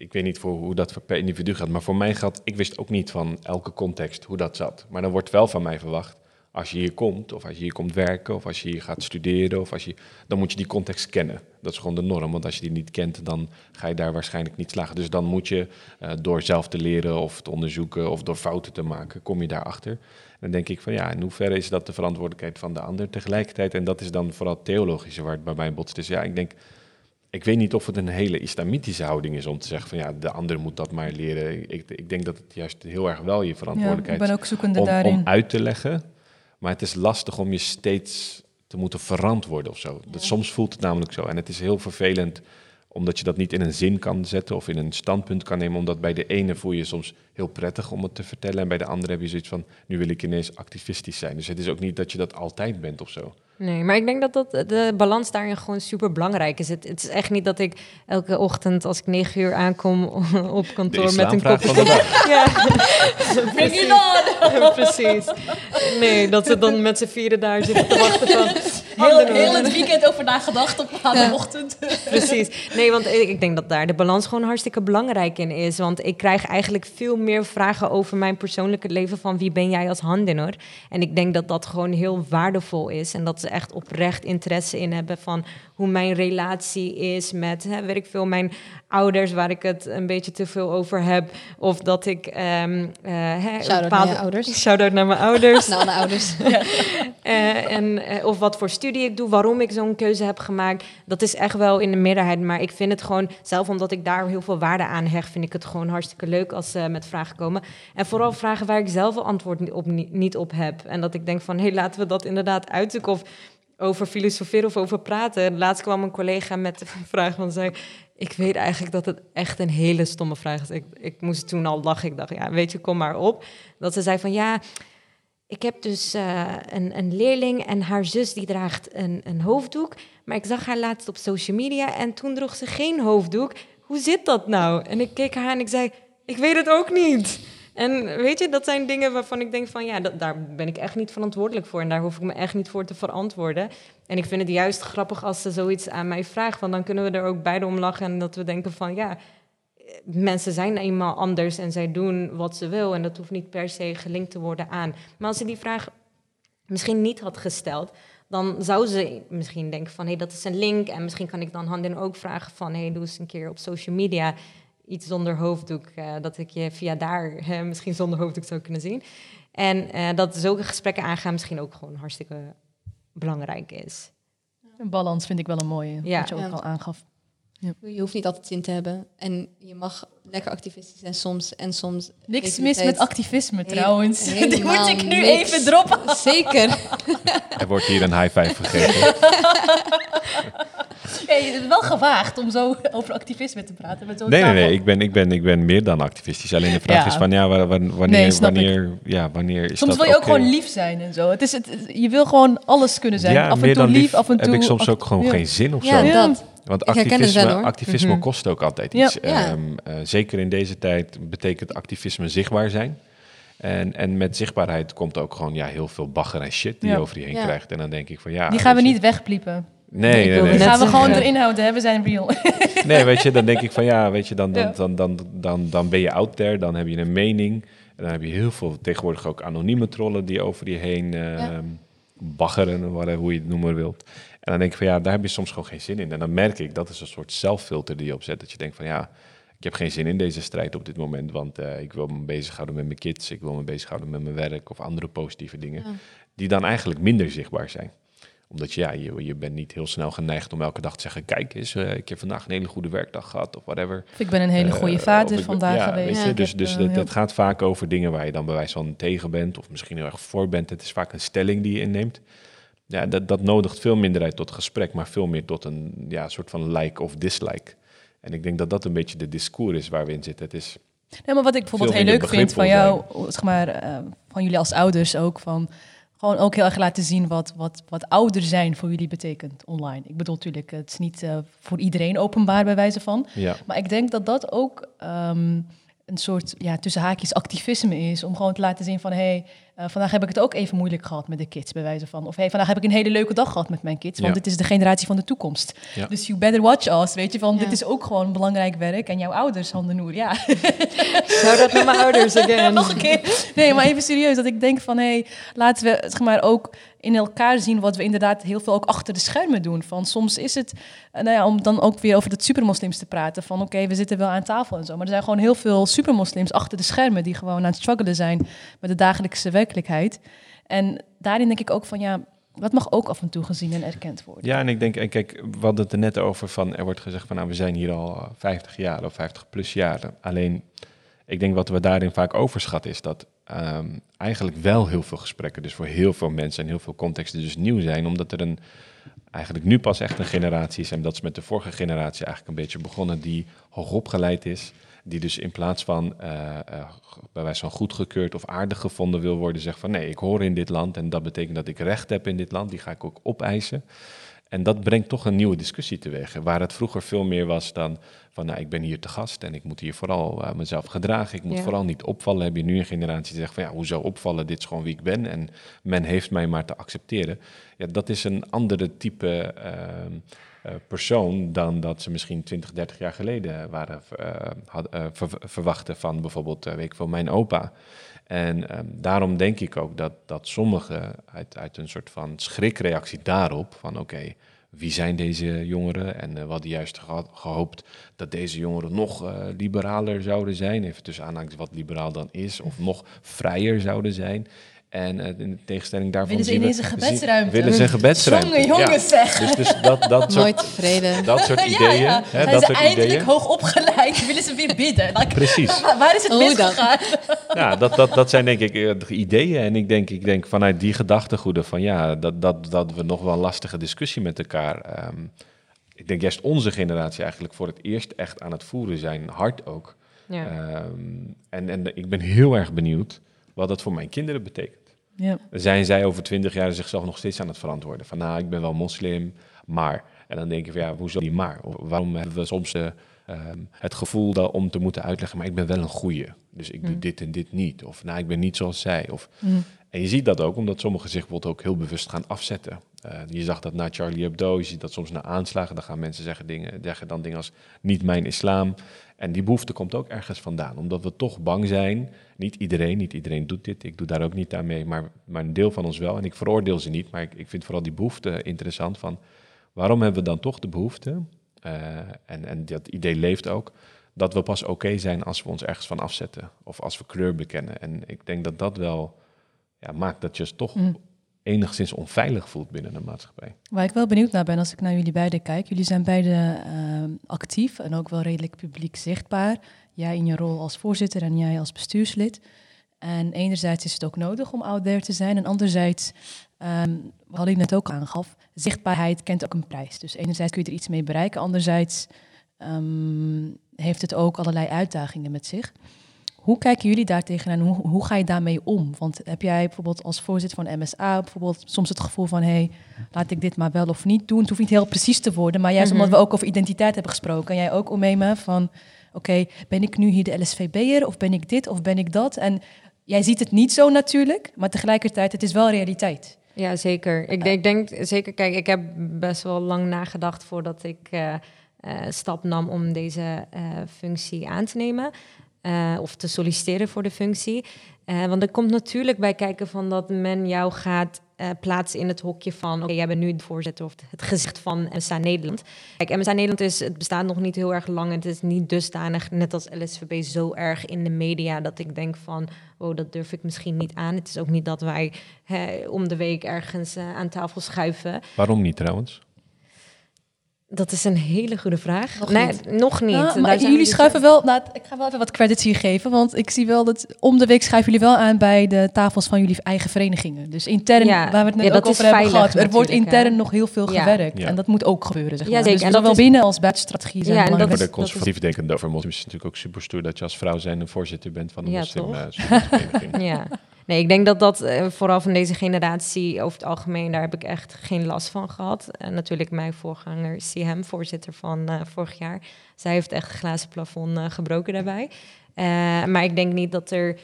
ik weet niet voor hoe dat per individu gaat, maar voor mij geldt, ik wist ook niet van elke context hoe dat zat. Maar dan wordt wel van mij verwacht, als je hier komt, of als je hier komt werken, of als je hier gaat studeren, of als je, dan moet je die context kennen. Dat is gewoon de norm, want als je die niet kent, dan ga je daar waarschijnlijk niet slagen. Dus dan moet je eh, door zelf te leren of te onderzoeken of door fouten te maken, kom je daarachter. Dan denk ik van ja, in hoeverre is dat de verantwoordelijkheid van de ander tegelijkertijd? En dat is dan vooral theologische waar het bij mij botst. Dus ja, ik denk, ik weet niet of het een hele islamitische houding is om te zeggen van ja, de ander moet dat maar leren. Ik, ik denk dat het juist heel erg wel je verantwoordelijkheid ben ook zoekende om, daarin. om uit te leggen. Maar het is lastig om je steeds te moeten verantwoorden of zo. Dat, soms voelt het namelijk zo. En het is heel vervelend omdat je dat niet in een zin kan zetten of in een standpunt kan nemen. Omdat bij de ene voel je soms heel prettig om het te vertellen. En bij de andere heb je zoiets van, nu wil ik ineens activistisch zijn. Dus het is ook niet dat je dat altijd bent of zo. Nee, maar ik denk dat, dat de balans daarin gewoon super belangrijk is. Het, het is echt niet dat ik elke ochtend als ik negen uur aankom <laughs> op kantoor met een islamvraag kop van de dag. Ja, <laughs> precies. <laughs> precies. Nee, dat ze dan met z'n vieren daar zitten te wachten van... Heel, heel het weekend over nagedacht op maandagochtend. <laughs> Precies. Nee, want ik, ik denk dat daar de balans gewoon hartstikke belangrijk in is. Want ik krijg eigenlijk veel meer vragen over mijn persoonlijke leven van wie ben jij als handinner. En ik denk dat dat gewoon heel waardevol is. En dat ze echt oprecht interesse in hebben van hoe mijn relatie is met, hè, weet ik veel, mijn ouders waar ik het een beetje te veel over heb. Of dat ik... ehm eh, hè, Shout-out naar je ouders. Shout-out naar mijn ouders. <laughs> Nou, de ouders. <laughs> Eh, en, eh, of wat voor studie ik doe, waarom ik zo'n keuze heb gemaakt. Dat is echt wel in de meerderheid. Maar ik vind het gewoon, zelf omdat ik daar heel veel waarde aan hecht, vind ik het gewoon hartstikke leuk als ze met vragen komen. En vooral vragen waar ik zelf een antwoord op, niet op heb. En dat ik denk van, hé, hey, laten we dat inderdaad uitzoeken. Of over filosoferen of over praten. Laatst kwam een collega met de <laughs> vraag van zei... Ik weet eigenlijk dat het echt een hele stomme vraag is. Ik, ik moest toen al lachen. Ik dacht, ja, weet je, kom maar op. Dat ze zei van, ja, ik heb dus eh, een, een leerling en haar zus die draagt een, een hoofddoek. Maar ik zag haar laatst op social media en toen droeg ze geen hoofddoek. Hoe zit dat nou? En ik keek haar aan en ik zei, ik weet het ook niet. En weet je, dat zijn dingen waarvan ik denk van ja, daar ben ik echt niet verantwoordelijk voor. En daar hoef ik me echt niet voor te verantwoorden. En ik vind het juist grappig als ze zoiets aan mij vraagt. Want dan kunnen we er ook beide om lachen. En dat we denken van ja, mensen zijn eenmaal anders en zij doen wat ze wil. En dat hoeft niet per se gelinkt te worden aan. Maar als ze die vraag misschien niet had gesteld, dan zou ze misschien denken van hé, hey, dat is een link. En misschien kan ik dan Handen ook vragen van hé, hey, doe eens een keer op social media iets zonder hoofddoek. eh, dat ik je via daar misschien zonder hoofddoek zou kunnen zien. En eh, dat zulke gesprekken aangaan misschien ook gewoon hartstikke belangrijk is. Een balans vind ik wel een mooie, Ja. wat je ook Ja. al aangaf. Je hoeft niet altijd zin te hebben. En je mag lekker activistisch zijn soms. En soms... Niks mis met activisme Heel- trouwens. <laughs> Die moet ik nu niks. even droppen. Zeker. <laughs> Er wordt hier een high five gegeven. <laughs> Hey, het is wel gewaagd om zo <laughs> over activisme te praten. Met zo'n Nee, nee, nee. Ik ben, ik, ben, ik ben meer dan activistisch. Alleen de vraag Ja. is van, ja, wa- wa- wanneer, Nee, wanneer, ja, wanneer is Soms dat wil je ook gewoon lief zijn en zo. Het is het, je wil gewoon alles kunnen zijn. Ja, af en meer toe dan lief, af en toe... heb ik soms ook gewoon ja. geen zin of zo. Ja. dat. Want Ik herken het activisme, wel, activisme Mhm. kost ook altijd iets. Ja. Ehm, eh, zeker in deze tijd betekent activisme zichtbaar zijn. En, en met zichtbaarheid komt ook gewoon ja, heel veel bagger en shit die Ja. je over je heen Ja. krijgt. En dan denk ik van ja... Die gaan we niet wegpliepen. Nee, nee, nee. Gaan we gewoon erin houden, hè? we zijn real. <laughs> Nee, weet je, dan denk ik van ja, weet je, dan, dan, dan, dan, dan, dan ben je out there, dan heb je een mening. En dan heb je heel veel, tegenwoordig ook anonieme trollen die over je heen eh, Ja. baggeren, whatever, hoe je het noemen wilt. En dan denk ik van ja, daar heb je soms gewoon geen zin in. En dan merk ik, dat is een soort zelffilter die je opzet, dat je denkt van ja, ik heb geen zin in deze strijd op dit moment, want eh, ik wil me bezighouden met mijn kids, ik wil me bezighouden met mijn werk of andere positieve dingen, Ja. die dan eigenlijk minder zichtbaar zijn omdat je, ja, je, je bent niet heel snel geneigd om elke dag te zeggen... kijk eens, eh, ik heb vandaag een hele goede werkdag gehad of whatever. Of ik ben een hele Eh, goede of vader ik vandaag ja, geweest. Weet je, Ja. dus dus dat, eh, dat gaat vaak over dingen waar je dan bewijs van tegen bent... of misschien heel erg voor bent. Het is vaak een stelling die je inneemt. Ja, dat, dat nodigt veel minder uit tot gesprek... maar veel meer tot een ja, soort van like of dislike. En ik denk dat dat een beetje de discours is waar we in zitten. Het is, Nee, maar wat ik bijvoorbeeld heel leuk vind van jou, zeg maar, eh, van jullie als ouders ook, van gewoon ook heel erg laten zien wat, wat, wat ouder zijn voor jullie betekent online. Ik bedoel natuurlijk, het is niet eh, voor iedereen openbaar bij wijze van, ja, maar ik denk dat dat ook ehm, een soort, ja, tussen haakjes activisme is, om gewoon te laten zien van, hé, hey, eh, vandaag heb ik het ook even moeilijk gehad met de kids, bij wijze van. Of hey, vandaag heb ik een hele leuke dag gehad met mijn kids, want Ja. dit is de generatie van de toekomst. Ja. Dus you better watch us, weet je, van Ja. dit is ook gewoon belangrijk werk. En jouw ouders, Handen ja, <laughs> Shout-out naar mijn ouders <laughs> again. nog een keer. Nee, maar even serieus. Dat ik denk van, hé, hey, laten we zeg maar, ook in elkaar zien wat we inderdaad heel veel ook achter de schermen doen. Van soms is het, eh, nou ja, om dan ook weer over de supermoslims te praten. Van oké, we zitten wel aan tafel en zo. Maar er zijn gewoon heel veel supermoslims achter de schermen die gewoon aan het struggelen zijn met de dagelijkse En daarin denk ik ook van, ja, dat mag ook af en toe gezien en erkend worden. Ja, en ik denk, en kijk, we hadden het er net over van, er wordt gezegd van, nou, we zijn hier al eh, 50 jaar of 50 plus jaren. Alleen, ik denk wat we daarin vaak overschatten is dat ehm, eigenlijk wel heel veel gesprekken, dus voor heel veel mensen en heel veel contexten dus nieuw zijn, omdat er een, eigenlijk nu pas echt een generatie is, en dat is met de vorige generatie eigenlijk een beetje begonnen, die hoogopgeleid is, die dus in plaats van eh, eh, bij wijze van goedgekeurd of aardig gevonden wil worden, zegt van nee, ik hoor in dit land en dat betekent dat ik recht heb in dit land, die ga ik ook opeisen. En dat brengt toch een nieuwe discussie teweeg. Waar het vroeger veel meer was dan van, nou, ik ben hier te gast en ik moet hier vooral eh, mezelf gedragen. Ik moet Ja. vooral niet opvallen. Heb je nu een generatie die zegt van, ja, hoezo opvallen? Dit is gewoon wie ik ben en men heeft mij maar te accepteren. Ja, dat is een andere type ehm, eh, persoon dan dat ze misschien 20, 30 jaar geleden waren eh, had, eh, ver- verwachten van bijvoorbeeld, eh, weet ik mijn opa. En ehm, daarom denk ik ook dat, dat sommigen uit, uit een soort van schrikreactie daarop, van oké, wie zijn deze jongeren? En eh, we hadden juist gehoopt dat deze jongeren nog eh, liberaler zouden zijn, even tussen aanhalingstekens wat liberaal dan is, of nog vrijer zouden zijn. En eh, in tegenstelling daarvan Willen ze zien- gebedsruimte? Willen ze een <laughs> gebedsruimte. Jongen, jongens, zeg. Dus, dus dat, dat <laughs> soort, Nooit tevreden. <laughs> dat soort ideeën, ja. Hè, Zijn dat ze soort eindelijk ideeën. hoog opgeleid? Willen ze weer bidden? Dan- Precies. Waar is het dan? misgegaan? Ja, dat, dat, dat zijn denk ik eh, de ideeën. En ik denk, ik denk vanuit die gedachtegoeden van ja, dat, dat, dat we nog wel een lastige discussie met elkaar. ehm, ik denk juist onze generatie eigenlijk voor het eerst echt aan het voeren zijn, hard ook. Ja. Ehm, en, en ik ben heel erg benieuwd wat dat voor mijn kinderen betekent. Ja. Zijn zij over twintig jaar zichzelf nog steeds aan het verantwoorden? Van nou, ik ben wel moslim, maar. En dan denk je van ja, hoezo die maar? Of waarom hebben we soms eh, ehm, het gevoel dat, om te moeten uitleggen, maar ik ben wel een goeie. Dus ik doe Mm. dit en dit niet. Of nou, ik ben niet zoals zij. Of, Mm. en je ziet dat ook, omdat sommigen zich bijvoorbeeld ook heel bewust gaan afzetten. Eh, je zag dat na Charlie Hebdo, je ziet dat soms na aanslagen, dan gaan mensen zeggen, dingen, zeggen dan dingen als niet mijn islam. En die behoefte komt ook ergens vandaan, omdat we toch bang zijn. Niet iedereen, niet iedereen doet dit, ik doe daar ook niet aan mee, maar, maar een deel van ons wel. En ik veroordeel ze niet, maar ik, ik vind vooral die behoefte interessant van waarom hebben we dan toch de behoefte, eh, en, en dat idee leeft ook, dat we pas oké zijn als we ons ergens van afzetten of als we kleur bekennen. En ik denk dat dat wel ja, maakt dat je toch Mm. Enigszins onveilig voelt binnen de maatschappij. Waar ik wel benieuwd naar ben als ik naar jullie beiden kijk. Jullie zijn beide ehm, actief en ook wel redelijk publiek zichtbaar. Jij in je rol als voorzitter en jij als bestuurslid. En enerzijds is het ook nodig om out there te zijn. En anderzijds, um, wat ik net ook aangaf, zichtbaarheid kent ook een prijs. Dus enerzijds kun je er iets mee bereiken. Anderzijds ehm, heeft het ook allerlei uitdagingen met zich. Hoe kijken jullie daar tegenaan? Hoe, hoe ga je daarmee om? Want heb jij bijvoorbeeld als voorzitter van MSA bijvoorbeeld soms het gevoel van hé, hey, laat ik dit maar wel of niet doen? Het hoeft niet heel precies te worden, maar juist omdat Mhm. we ook over identiteit hebben gesproken. En jij ook, Omema, van oké, ben ik nu hier de LSVB'er of ben ik dit of ben ik dat? En jij ziet het niet zo natuurlijk, maar tegelijkertijd, het is wel realiteit. Ja, zeker. Ik denk, ik denk zeker, kijk, ik heb best wel lang nagedacht voordat ik eh, eh, stap nam om deze eh, functie aan te nemen. Eh, of te solliciteren voor de functie. Eh, want er komt natuurlijk bij kijken van dat men jou gaat eh, plaatsen in het hokje van... oké, jij bent nu de voorzitter of het gezicht van MSA Nederland. Kijk, MSA Nederland is, het bestaat nog niet heel erg lang. Het is niet dusdanig, net als LSVB, zo erg in de media... dat ik denk van, oh, dat durf ik misschien niet aan. Het is ook niet dat wij hè, om de week ergens aan tafel schuiven. Waarom niet trouwens? Dat is een hele goede vraag. Nog nee, niet. nog niet. En maar jullie schuiven wel, nou, ik ga wel even wat credits hier geven, want ik zie wel dat om de week schuiven jullie wel aan bij de tafels van jullie eigen verenigingen. Dus intern, Ja, waar we het net ja, ook is over hebben gehad, er wordt intern hè. nog heel veel Ja. gewerkt Ja. en dat moet ook gebeuren, zeg Ja, maar. zeker. Dus En dat is- binnen als buitenstrategie zijn Ja, en dat. Voor is- de conservatief denkende over moslims is het natuurlijk ook super stoer dat je als vrouw zijn voorzitter bent van een Ja, moslim toch? eh. <laughs> Ja. Nee, ik denk dat dat eh, vooral van deze generatie over het algemeen, daar heb ik echt geen last van gehad. En natuurlijk mijn voorganger, CM, voorzitter van eh, vorig jaar. Zij heeft echt het glazen plafond eh, gebroken daarbij. Maar ik denk niet dat er...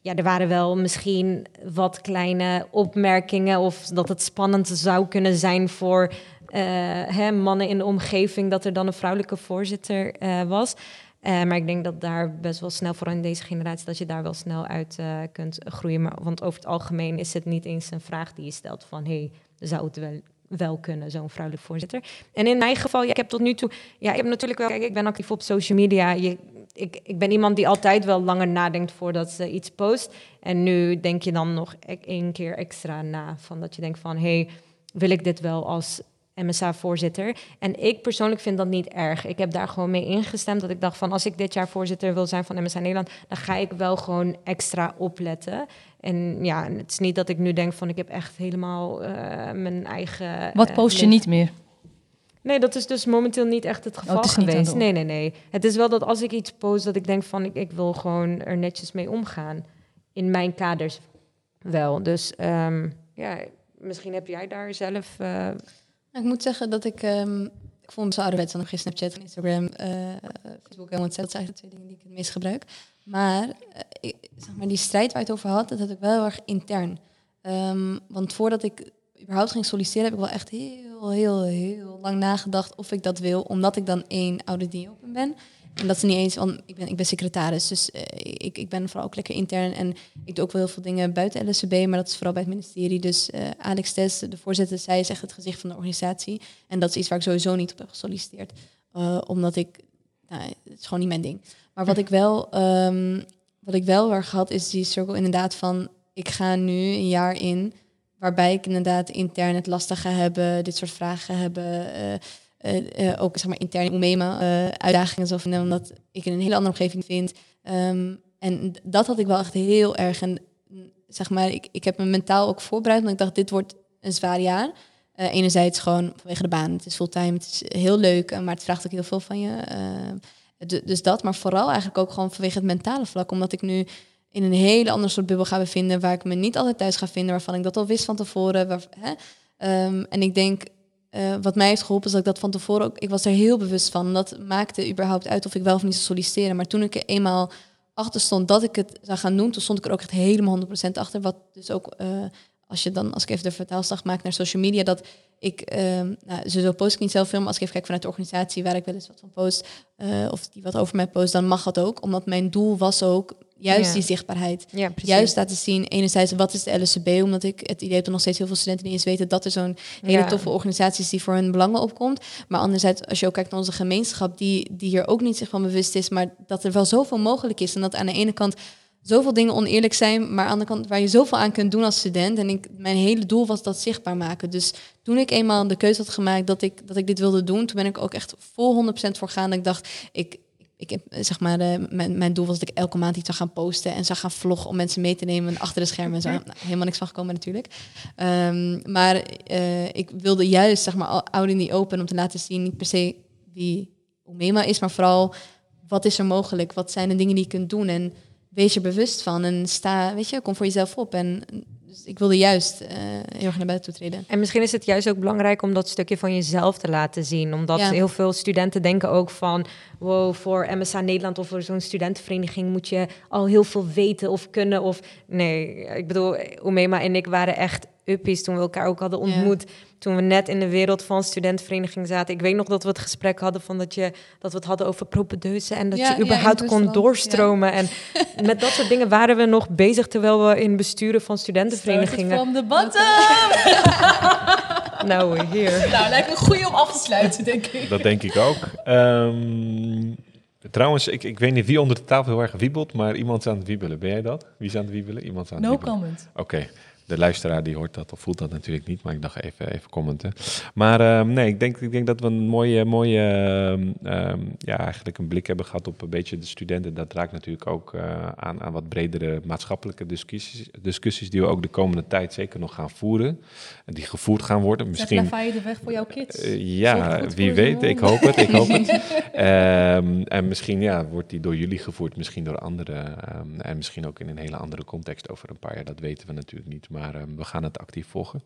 Ja, er waren wel misschien wat kleine opmerkingen of dat het spannend zou kunnen zijn voor hè, mannen in de omgeving dat er dan een vrouwelijke voorzitter eh, was. Eh, maar ik denk dat daar best wel snel, vooral in deze generatie, dat je daar wel snel uit eh, kunt groeien. Maar, want over het algemeen is het niet eens een vraag die je stelt van... hé, hey, zou het wel, wel kunnen, zo'n vrouwelijk voorzitter? En in mijn geval, ja, ik heb tot nu toe... Ja, ik heb natuurlijk wel... Kijk, ik ben actief op social media. Ik, ik ben iemand die altijd wel langer nadenkt voordat ze iets post. En nu denk je dan nog e- één keer extra na. Van dat je denkt van, hé, hey, wil ik dit wel als MSA-voorzitter. En ik persoonlijk vind dat niet erg. Ik heb daar gewoon mee ingestemd dat ik dacht van als ik dit jaar voorzitter wil zijn van MSA Nederland, dan ga ik wel gewoon extra opletten. En ja, het is niet dat ik nu denk van ik heb echt helemaal eh, mijn eigen. Wat eh, post je niet meer? Nee, dat is dus momenteel niet echt het geval het niet aan geweest. Nee, nee, nee. Het is wel dat als ik iets post, dat ik denk van ik, ik wil gewoon er netjes mee omgaan. In mijn kaders wel. Dus ehm, ja, misschien heb jij daar zelf. eh, ik moet zeggen dat ik... ehm, ik vond zo ouderwets, ik heb geen Snapchat, Instagram, eh, Facebook en WhatsApp. Dat zijn eigenlijk de twee dingen die ik het meest gebruik. Maar, eh, zeg maar die strijd waar je het over had, dat had ik wel heel erg intern. Ehm, want voordat ik überhaupt ging solliciteren, heb ik wel echt heel, heel, heel lang nagedacht of ik dat wil. Omdat ik dan één oude die open ben. En dat is niet eens, want ik ben, ik ben secretaris, dus eh, ik, ik ben vooral ook lekker intern. En ik doe ook wel heel veel dingen buiten LSCB, maar dat is vooral bij het ministerie. Dus eh, Alex Tess, de voorzitter, zij is echt het gezicht van de organisatie. En dat is iets waar ik sowieso niet op heb gesolliciteerd. Eh, omdat ik, nou, het is gewoon niet mijn ding. Maar wat ik wel, ehm, wat ik wel heel erg had, is die cirkel inderdaad van, ik ga nu een jaar in, waarbij ik inderdaad intern het lastig ga hebben, dit soort vragen hebben. Ook zeg maar intern in Oemema eh, uitdagingen zal vinden, omdat ik in een hele andere omgeving vind. Ehm, en dat had ik wel echt heel erg. En mm, zeg maar, ik, ik heb me mentaal ook voorbereid, want ik dacht, dit wordt een zwaar jaar. Eh, enerzijds gewoon vanwege de baan. Het is fulltime, het is heel leuk, eh, maar het vraagt ook heel veel van je. Du- dus dat, maar vooral eigenlijk ook gewoon vanwege het mentale vlak. Omdat ik nu in een hele andere soort bubbel ga bevinden, waar ik me niet altijd thuis ga vinden, waarvan ik dat al wist van tevoren. Hè? Ehm, en ik denk, eh, wat mij heeft geholpen, is dat ik dat van tevoren ook, ik was er heel bewust van. Dat maakte überhaupt uit of ik wel of niet zou solliciteren. Maar toen ik er eenmaal achter stond dat ik het zou gaan doen, toen stond ik er ook echt helemaal 100% achter. Wat dus ook, eh, als je dan, als ik even de vertaalslag maak naar social media, dat ik, ehm nou, sowieso post ik niet zelf veel, maar als ik even kijk vanuit de organisatie waar ik wel eens wat van post, eh, of die wat over mij post, dan mag dat ook. Omdat mijn doel was ook juist Ja. die zichtbaarheid. ja, precies. Juist laten zien, enerzijds, wat is de LSCB? Omdat ik het idee heb dat nog steeds heel veel studenten niet eens weten dat er zo'n hele Ja. toffe organisatie is die voor hun belangen opkomt. Maar anderzijds, als je ook kijkt naar onze gemeenschap, die, die hier ook niet zich van bewust is, maar dat er wel zoveel mogelijk is. En dat aan de ene kant zoveel dingen oneerlijk zijn, maar aan de kant waar je zoveel aan kunt doen als student. En ik, mijn hele doel was dat zichtbaar maken. Dus toen ik eenmaal de keuze had gemaakt dat ik, dat ik dit wilde doen, toen ben ik ook echt vol 100% voor gaan. Ik dacht, ik, ik heb, zeg maar, eh, mijn, mijn doel was dat ik elke maand iets zou gaan posten en zou gaan vloggen om mensen mee te nemen achter de schermen. En zo. Nou, helemaal niks van gekomen natuurlijk. Ehm, maar eh, ik wilde juist, zeg maar, out in open om te laten zien, niet per se wie Omema is, maar vooral wat is er mogelijk? Wat zijn de dingen die je kunt doen? En wees er bewust van en sta, weet je, kom voor jezelf op. En dus ik wilde juist uh, heel erg naar buiten treden. En misschien is het juist ook belangrijk om dat stukje van jezelf te laten zien. Omdat heel veel studenten denken ook van... wow, voor MSA Nederland of voor zo'n studentenvereniging... moet je al heel veel weten of kunnen. Of nee, ik bedoel, Omema en ik waren echt uppies toen we elkaar ook hadden ontmoet. Toen we net in de wereld van studentenvereniging zaten. Ik weet nog dat we het gesprek hadden van dat, je, dat we het hadden over propedeuzen. En dat je überhaupt kon doorstromen. En met dat soort dingen waren we nog bezig terwijl we in besturen van studentenverenigingen. Van de bottom! <laughs> nou, hier. Nou, lijkt een goede om af te sluiten, denk ik. Dat denk ik ook. Um, trouwens, ik, ik weet niet wie onder de tafel heel erg wiebelt, maar iemand is aan het wiebelen. Ben jij dat? Wie is aan het wiebelen? Iemand aan het no wiebelen. comment. Oké de luisteraar die hoort dat of voelt dat natuurlijk niet, maar ik dacht even, even commenten. Maar ehm, nee, ik denk, ik denk dat we een mooie, mooie ehm, ehm, ja, eigenlijk een blik hebben gehad op een beetje de studenten. Dat raakt natuurlijk ook uh, aan, aan wat bredere maatschappelijke discussies, discussies die we ook de komende tijd zeker nog gaan voeren. En die gevoerd gaan worden. Misschien. Zet de weg voor jouw kids. Uh, ja, wie weet. Ik hoop het. Ik hoop het. <laughs> en misschien ja, wordt die door jullie gevoerd, misschien door anderen. en misschien ook in een hele andere context over een paar jaar. Dat weten we natuurlijk niet. Maar ehm, we gaan het actief volgen.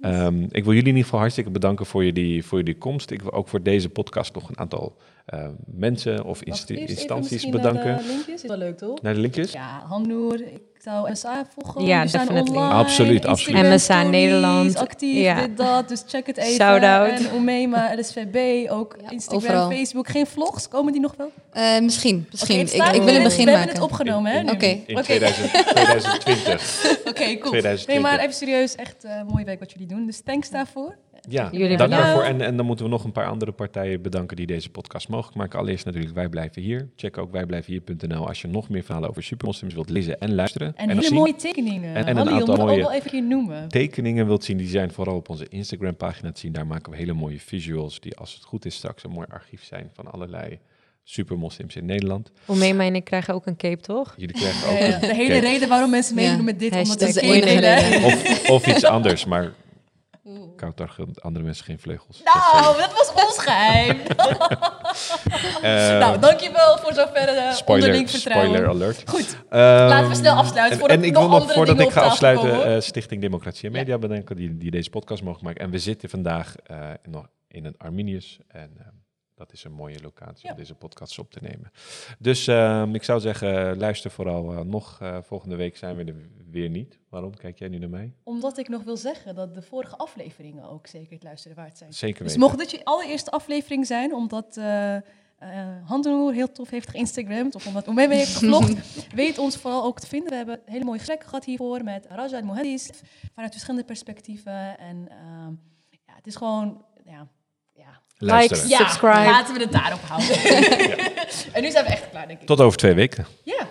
Um, ik wil jullie in ieder geval hartstikke bedanken voor jullie, voor jullie komst. Ik wil ook voor deze podcast nog een aantal uh, mensen of instanties bedanken. Naar de linkjes, is wel leuk toch? Naar de linkjes? Ja, Hamnoer, ik zou MSA volgen. Ja, definitely. Online, absoluut, absoluut. MSA Nederland. Actief, ja. dit, dat. Dus check het even. Shout-out. En Omema, <laughs> LSVB, ook ja, Instagram, overal. Facebook. Geen vlogs, komen die nog wel? Uh, misschien, misschien. Okay, ik, ik, wil een begin we maken. We hebben het opgenomen, hè? Oké. Okay. In okay. 2020. Oké, <laughs> okay, cool. 2020. Nee, maar even serieus, echt uh, mooie werk wat jullie doen. Dus thanks daarvoor. Ja, Jullie dank daarvoor. En, en dan moeten we nog een paar andere partijen bedanken die deze podcast mogelijk maken. Allereerst natuurlijk Wij Blijven Hier. Check ook wijblijvenhier.nl als je nog meer verhalen over supermoslims wilt lezen en luisteren. En, en hele mooie tekeningen. En, en een aantal mooie wel even noemen. tekeningen wilt zien. Die zijn vooral op onze Instagram pagina te zien. Daar maken we hele mooie visuals die als het goed is straks een mooi archief zijn van allerlei supermoslims in Nederland. Omema en ik krijgen ook een cape, toch? Jullie krijgen ook een De hele reden waarom mensen meedoen ja. met dit, omdat dat is de enige reden. Of, of iets anders, maar Koutar andere mensen geen vleugels. Nou, dat, was ons geheim. uh, <laughs> <laughs> nou, dankjewel voor zover uh, spoiler, onderling vertrouwen. Spoiler alert. Goed, um, laten we snel afsluiten. En, en ik wil nog, voordat ik ga afsluiten, uh, Stichting Democratie en Media ja. bedanken die, die deze podcast mogen maken. En we zitten vandaag nog in een Arminius en dat is een mooie locatie ja. om deze podcast op te nemen. Dus uh, ik zou zeggen, luister vooral uh, nog. Uh, volgende week zijn we er weer niet. Waarom? Kijk jij nu naar mij? Omdat ik nog wil zeggen dat de vorige afleveringen ook zeker het luisteren waard zijn. Zeker weten. Dus mocht dit je allereerste aflevering zijn, omdat... Uh, Handenoer heel tof heeft geïnstagramd of omdat Omeme heeft gevlogd, <laughs> weet ons vooral ook te vinden. We hebben hele mooie gesprekken gehad hiervoor met Raja en Mohadis vanuit verschillende perspectieven. En ja, het is gewoon, ja, ja, Like, subscribe. Laten we het daarop houden. <laughs> ja. En nu zijn we echt klaar, denk ik. Tot over twee weken. Ja.